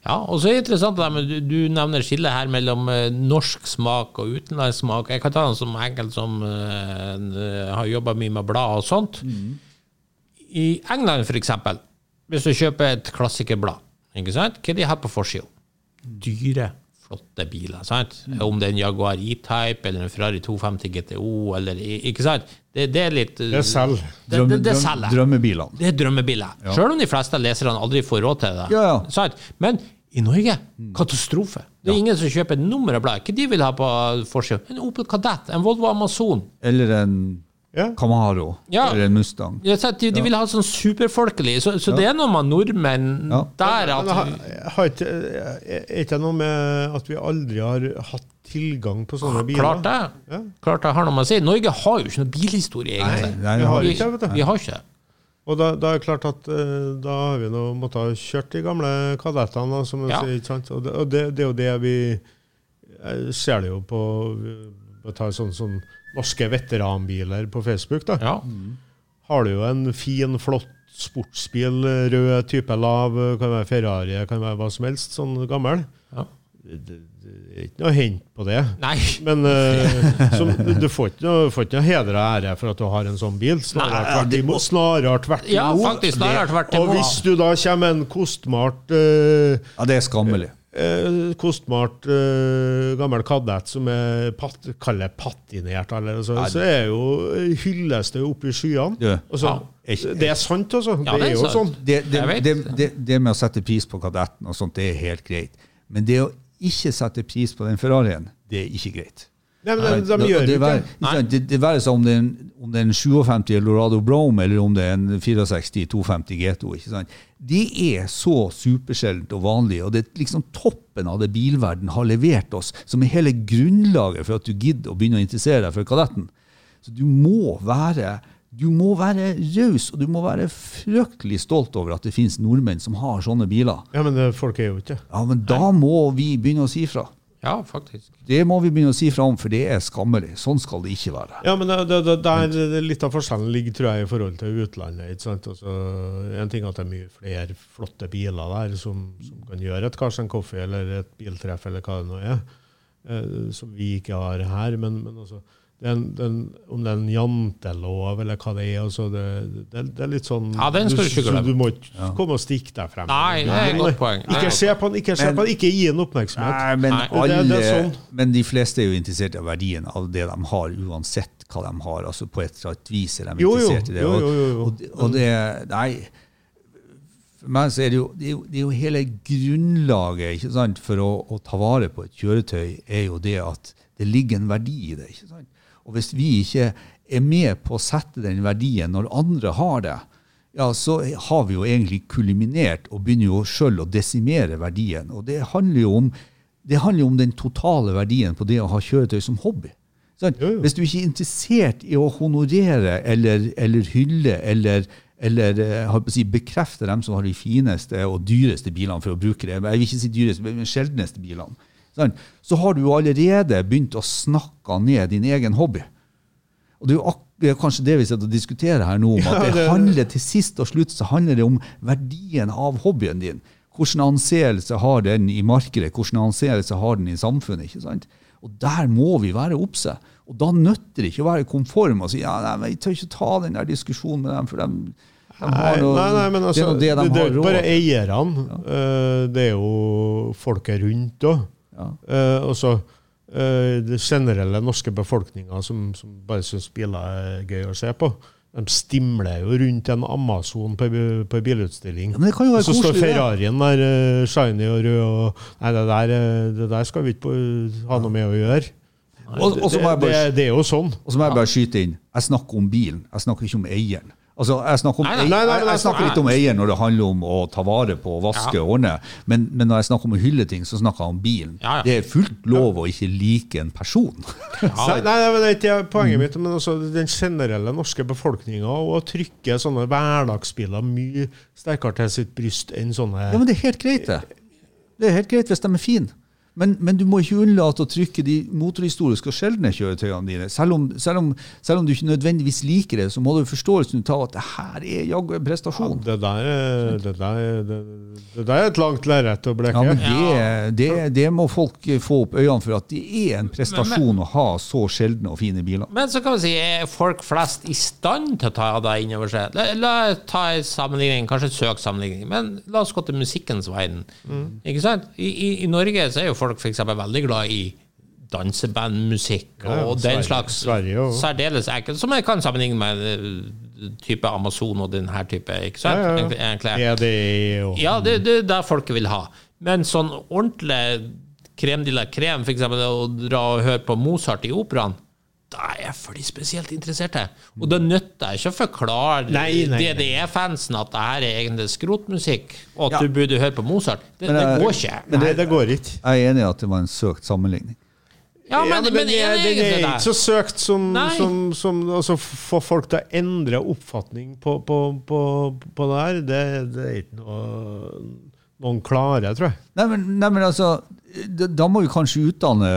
Ja, og så er det interessant det du, nevner skillet her mellom eh, norsk smak og utenlandsk smak. Jeg kan ta den som enkelt som uh, har jobba mye med blad og sånt. I England, eksempel, hvis du kjøper et klassikerblad, ikke sant? hva de har på forsida? Dyre, flotte biler. sant? Om det er en Jaguar E-Type eller en Ferrari 250 GTO, eller ikke sant? Det, det er litt Det selger. Det, det, det selger. drømmebilene. Det er drømmebiler. Selv om de fleste leserne aldri får råd til det. Ja, ja. Sant? Men i Norge katastrofe. Det er ingen som kjøper et nummer av blad. Hva de vil ha på forsida? En Opel Kadett, en Volvo Amazon. Eller en Ja. Camaro. Ja. Eller en Mustang. Ja, så de, de vil ha sånn superfolkelig. Så, så det er noe med nordmenn Ja. der Men at har, har ikke, er ikke det noe med at vi aldri har hatt tilgang på sånne biler? Klart det. Ja. Klart det har noe med å si. Norge har jo ikke noe bilhistorie, egentlig. nei, vi har Vi, ikke, vet du. vi har ikke det. Og da, da er det klart at eh, da har vi nå måttet ha kjørt de gamle kadettene, da, som du Ja. sier. ikke sant? Og, det, og det, det er jo det vi Jeg ser det jo på Vi tar sånn, sånn norske veteranbiler på Facebook. da. Ja. Har du jo en fin, flott sportsbil, rød type lav, kan være Ferrari, kan være hva som helst, sånn gammel. Ja. Det, er ikke noe å hente på det. Nei. Men uh, som, du, får ikke noe, får ikke noe heder og ære for at du har en sånn bil. Snarere tvert imot. Snarere tvert Ja, faktisk. Snarere tvert Og hvis du da kommer med en kostmalt uh, Ja, det er skammelig. Eh, kostbart eh, gammel kadett som er pat, kaller patinert, eller, altså, så er jo hylles det opp i skyene. Du, Altså, ja, det er sant, altså. Ja, det er jo sant. sånn. det, det. det, det med å sette pris på kadetten og sånt, det er helt greit. Men det å ikke sette pris på den Ferrarien, det er ikke greit. Nei, men de, de det- gjør det det. ikke Det, det være seg om det er en, om det er en 57 Lorado Brome eller om det er en 64 250 GTO. ikke sant? Det er så supersjeldent og vanlig, og det er liksom toppen av det bilverden har levert oss, som er hele grunnlaget for at du gidder å begynne å interessere deg for kadetten. Så du må være du må være raus, og du må være fryktelig stolt over at det finnes nordmenn som har sånne biler. Ja, men det, folk er jo ikke. Ja, Men da må vi begynne å si fra. Ja, faktisk. Det må vi begynne å si fra om, for det er skammelig. Sånn skal det ikke være. Ja, men det, det, det, der, litt av forskjellen ligger tror jeg, i forhold til utlandet. ikke sant? Altså, en ting er at det er mye flere flotte biler der som, som kan gjøre et Carsten Coffee eller et biltreff eller hva det nå er, eh, som vi ikke har her. Men, men altså, det er en, det er en, om det er en jantelov eller hva det er altså det, det, det er litt sånn Ja, den skal du ikke så. Du må ikke komme og stikke deg frem. Nei, det er et godt poeng. Ikke se på den, ikke se Men- på den, ikke gi den oppmerksomhet. Nei, men, Nei, alle, det- det sånn. men de fleste er jo interessert i verdien av det de har, uansett hva de har. altså På et eller annet vis er de Jo, jo, interessert i det. jo, Og, jo, jo, jo. og, og det Nei. For meg så er det jo, det er jo, det er jo hele grunnlaget ikke sant, for å, å ta vare på et kjøretøy, er jo det at det ligger en verdi i det. ikke sant? Og hvis vi ikke er med på å sette den verdien når andre har det, ja, så har vi jo egentlig kuliminert og begynner jo sjøl å desimere verdien. Og det handler jo om, det handler jo om den totale verdien på det å ha kjøretøy som hobby. Sånn? Jo, jo. Hvis du ikke er interessert i å honorere eller, eller hylle eller, eller eh, si, bekrefte dem som har de fineste og dyreste bilene, for å bruke det, jeg vil ikke si dyreste, men sjeldneste bilene? Så har du jo allerede begynt å snakke ned din egen hobby. Og det er jo det er kanskje det vi sitter og diskuterer her nå, om at det handler til sist og slutt så handler det om verdien av hobbyen din. Hvordan anseelse har den i markedet, hvordan anseelse har den i samfunnet. ikke sant? Og der må vi være obse. Og da nytter det ikke å være konform og si ja, nei, jeg tør ikke ta den der diskusjonen med dem, for de, de har noe, nei, nei, men altså, det er noe det de det, det har råd bare eierne. Ja. det er jo folket rundt òg. Ja. og så uh, den generelle norske befolkninga som, som bare syns biler er gøy å se på. De stimler jo rundt en Amazon på, på bilutstilling. Ja, men det kan jo være og så står koselig. Ferrarien der uh, shiny og rød og Nei, det der, eh, det der skal vi ikke på, ha noe med å gjøre. Jeg det, det, det er jo sånn. Og så må jeg bare skyte inn. Jeg snakker om bilen, jeg snakker ikke om eieren. Altså, jeg snakker, om, Nei, ei- nei, nei, jeg, jeg snakker altså- litt om eieren når det handler om å ta vare på, vaske og ordne, men, men når jeg snakker om å hylle ting, så snakker jeg om bilen. Ja, ja. Det er fullt lov å ikke like en person. Nei, nei, nei, men det er ikke poenget mitt, men også den generelle norske befolkninga å trykke sånne hverdagsbiler mye sterkere til sitt bryst enn sånne Ja, men det er helt greit, det. Det er helt greit hvis de er fine. Men, men du må ikke unnlate å trykke de motorhistoriske og sjeldne kjøretøyene dine. Selv om, selv, om, selv om du ikke nødvendigvis liker det, så må du forståelsen ta at det her er jaggu en Ja, prestasjon. det, der, er- det, der, er- det, det der er et langt lerret å bleke. Ja, men det, det, det må folk få opp øynene for, at det er en prestasjon å ha så sjeldne og fine biler. Men så kan vi si, er folk flest i stand til å ta det inn over seg? La, la oss ta en sammenligning, kanskje en søk sammenligning, men la oss gå til musikkens verden. Ikke sant? I, i, I Norge så er jo folk f.eks. veldig glad i dansebandmusikk Ja, og Sverige- den slags Sverige særdeles ekkelt, som jeg kan sammenligne med eh, type Amazon og den her type, ikke sant? Ja, Egentlig- egentlig. ja. Det, det er det folket vil ha. Men sånn ordentlig krem de la krem, f.eks. å dra og høre på Mozart i operaen, da er jeg for de spesielt interesserte. Og det nytter ikke å forklare Nei, nei, nei. DDE-fansen at det her er egentlig skrotmusikk, og at Ja. du burde høre på Mozart. Det, Men, det eh, går ikke. Men det går ikke. Jeg er enig i at det var en søkt sammenligning. Ja, men, men, men er er, det er ikke så søkt som, som, som altså, få folk til å endre oppfatning på, på, på, på det her. Det, det er ikke noe, noen klare, tror jeg. Nei, men, nei, men altså, da, da må vi kanskje utdanne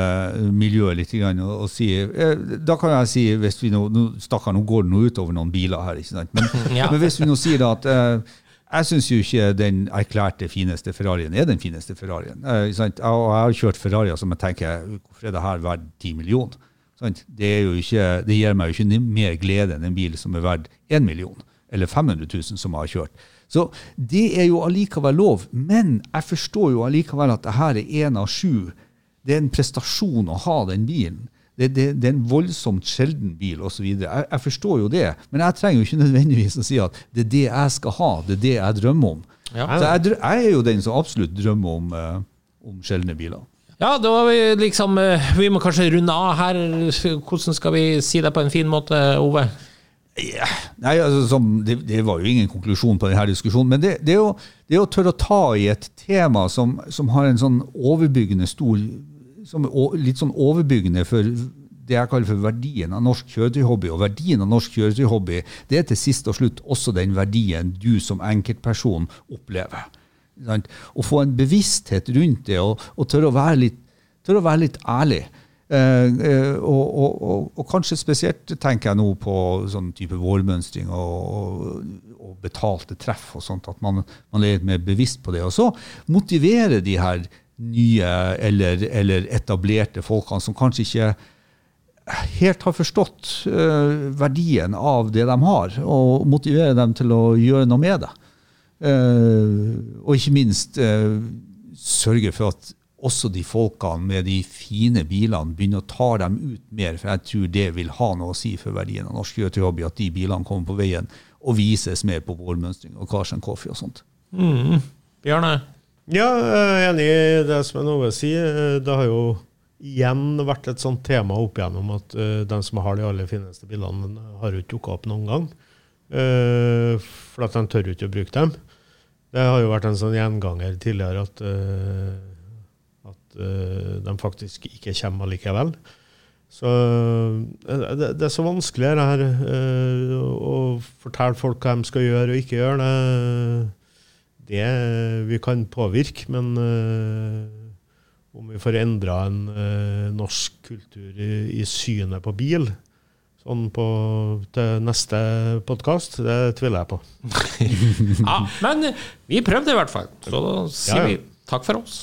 miljøet litt grann, og, og si eh, Da kan jeg si, hvis vi nå, nå Stakkar, nå går det nå utover noen biler her, ikke sant? Men, Ja. men hvis vi nå sier da at eh, jeg syns jo ikke den erklærte fineste Ferrarien er den fineste Ferrarien. Eh, sant? Jeg, og jeg har kjørt Ferrarier som jeg tenker hvorfor er det her verdt 10 millioner? Sant? Det, er jo ikke, det gir meg jo ikke mer glede enn en bil som er verdt 1 million, eller 500 000 som jeg har kjørt. Så det er jo allikevel lov. Men jeg forstår jo allikevel at det her er én av sju. Det er en prestasjon å ha den bilen. Det, det, det er en voldsomt sjelden bil osv. Jeg, jeg forstår jo det, men jeg trenger jo ikke nødvendigvis å si at det er det jeg skal ha, det er det jeg drømmer om. Ja. Så jeg, jeg er jo den som absolutt drømmer om, eh, om sjeldne biler. Ja, da var vi liksom eh, Vi må kanskje runde av her. Hvordan skal vi si det på en fin måte, Ove? Nei, altså, som, det, det var jo ingen konklusjon på denne diskusjonen, men det, det, er jo, det er å tørre å ta i et tema som, som har en sånn overbyggende stor som Litt sånn overbyggende for det jeg kaller for verdien av norsk kjøretøyhobby. Og verdien av norsk kjøretøyhobby det er til sist og slutt også den verdien du som enkeltperson opplever. Å få en bevissthet rundt det, og, og tørre, å litt, tørre å være litt ærlig. Eh, eh, og, og, og, og kanskje spesielt tenker jeg nå på sånn type vårmønstring og, betalte treff og sånt, at man, man er litt mer bevisst på det. Og så motivere de her nye eller, eller etablerte folkene som kanskje ikke helt har forstått eh, verdien av det de har, og motivere dem til å gjøre noe med det. Eh, og ikke minst eh, sørge for at også de folkene med de fine bilene begynner å ta dem ut mer, for jeg tror det vil ha noe å si for verdien av norsk kjøretøyhobby, at de bilene kommer på veien og vises mer på vårmønstring og Cars and Coffee og sånt. Bjørne? Ja, jeg er enig i det som Ove sier. Det har jo igjen vært et sånt tema opp igjennom at uh, de som har de aller fineste bilene, har jo ikke dukka opp noen gang. Uh, for at de tør ikke å bruke dem. Det har jo vært en sånn gjenganger tidligere at, at uh, de faktisk ikke kommer likevel. Så uh, det, det er så vanskelig det her uh, å fortelle folk hva de skal gjøre og ikke gjøre. Det, det vi kan påvirke, men eh, om vi får endra en eh, norsk kultur i, i synet på bil sånn på, til neste podkast, det tviler jeg på. Ja, men vi prøvde i hvert fall, så da sier Ja, ja. vi takk for oss.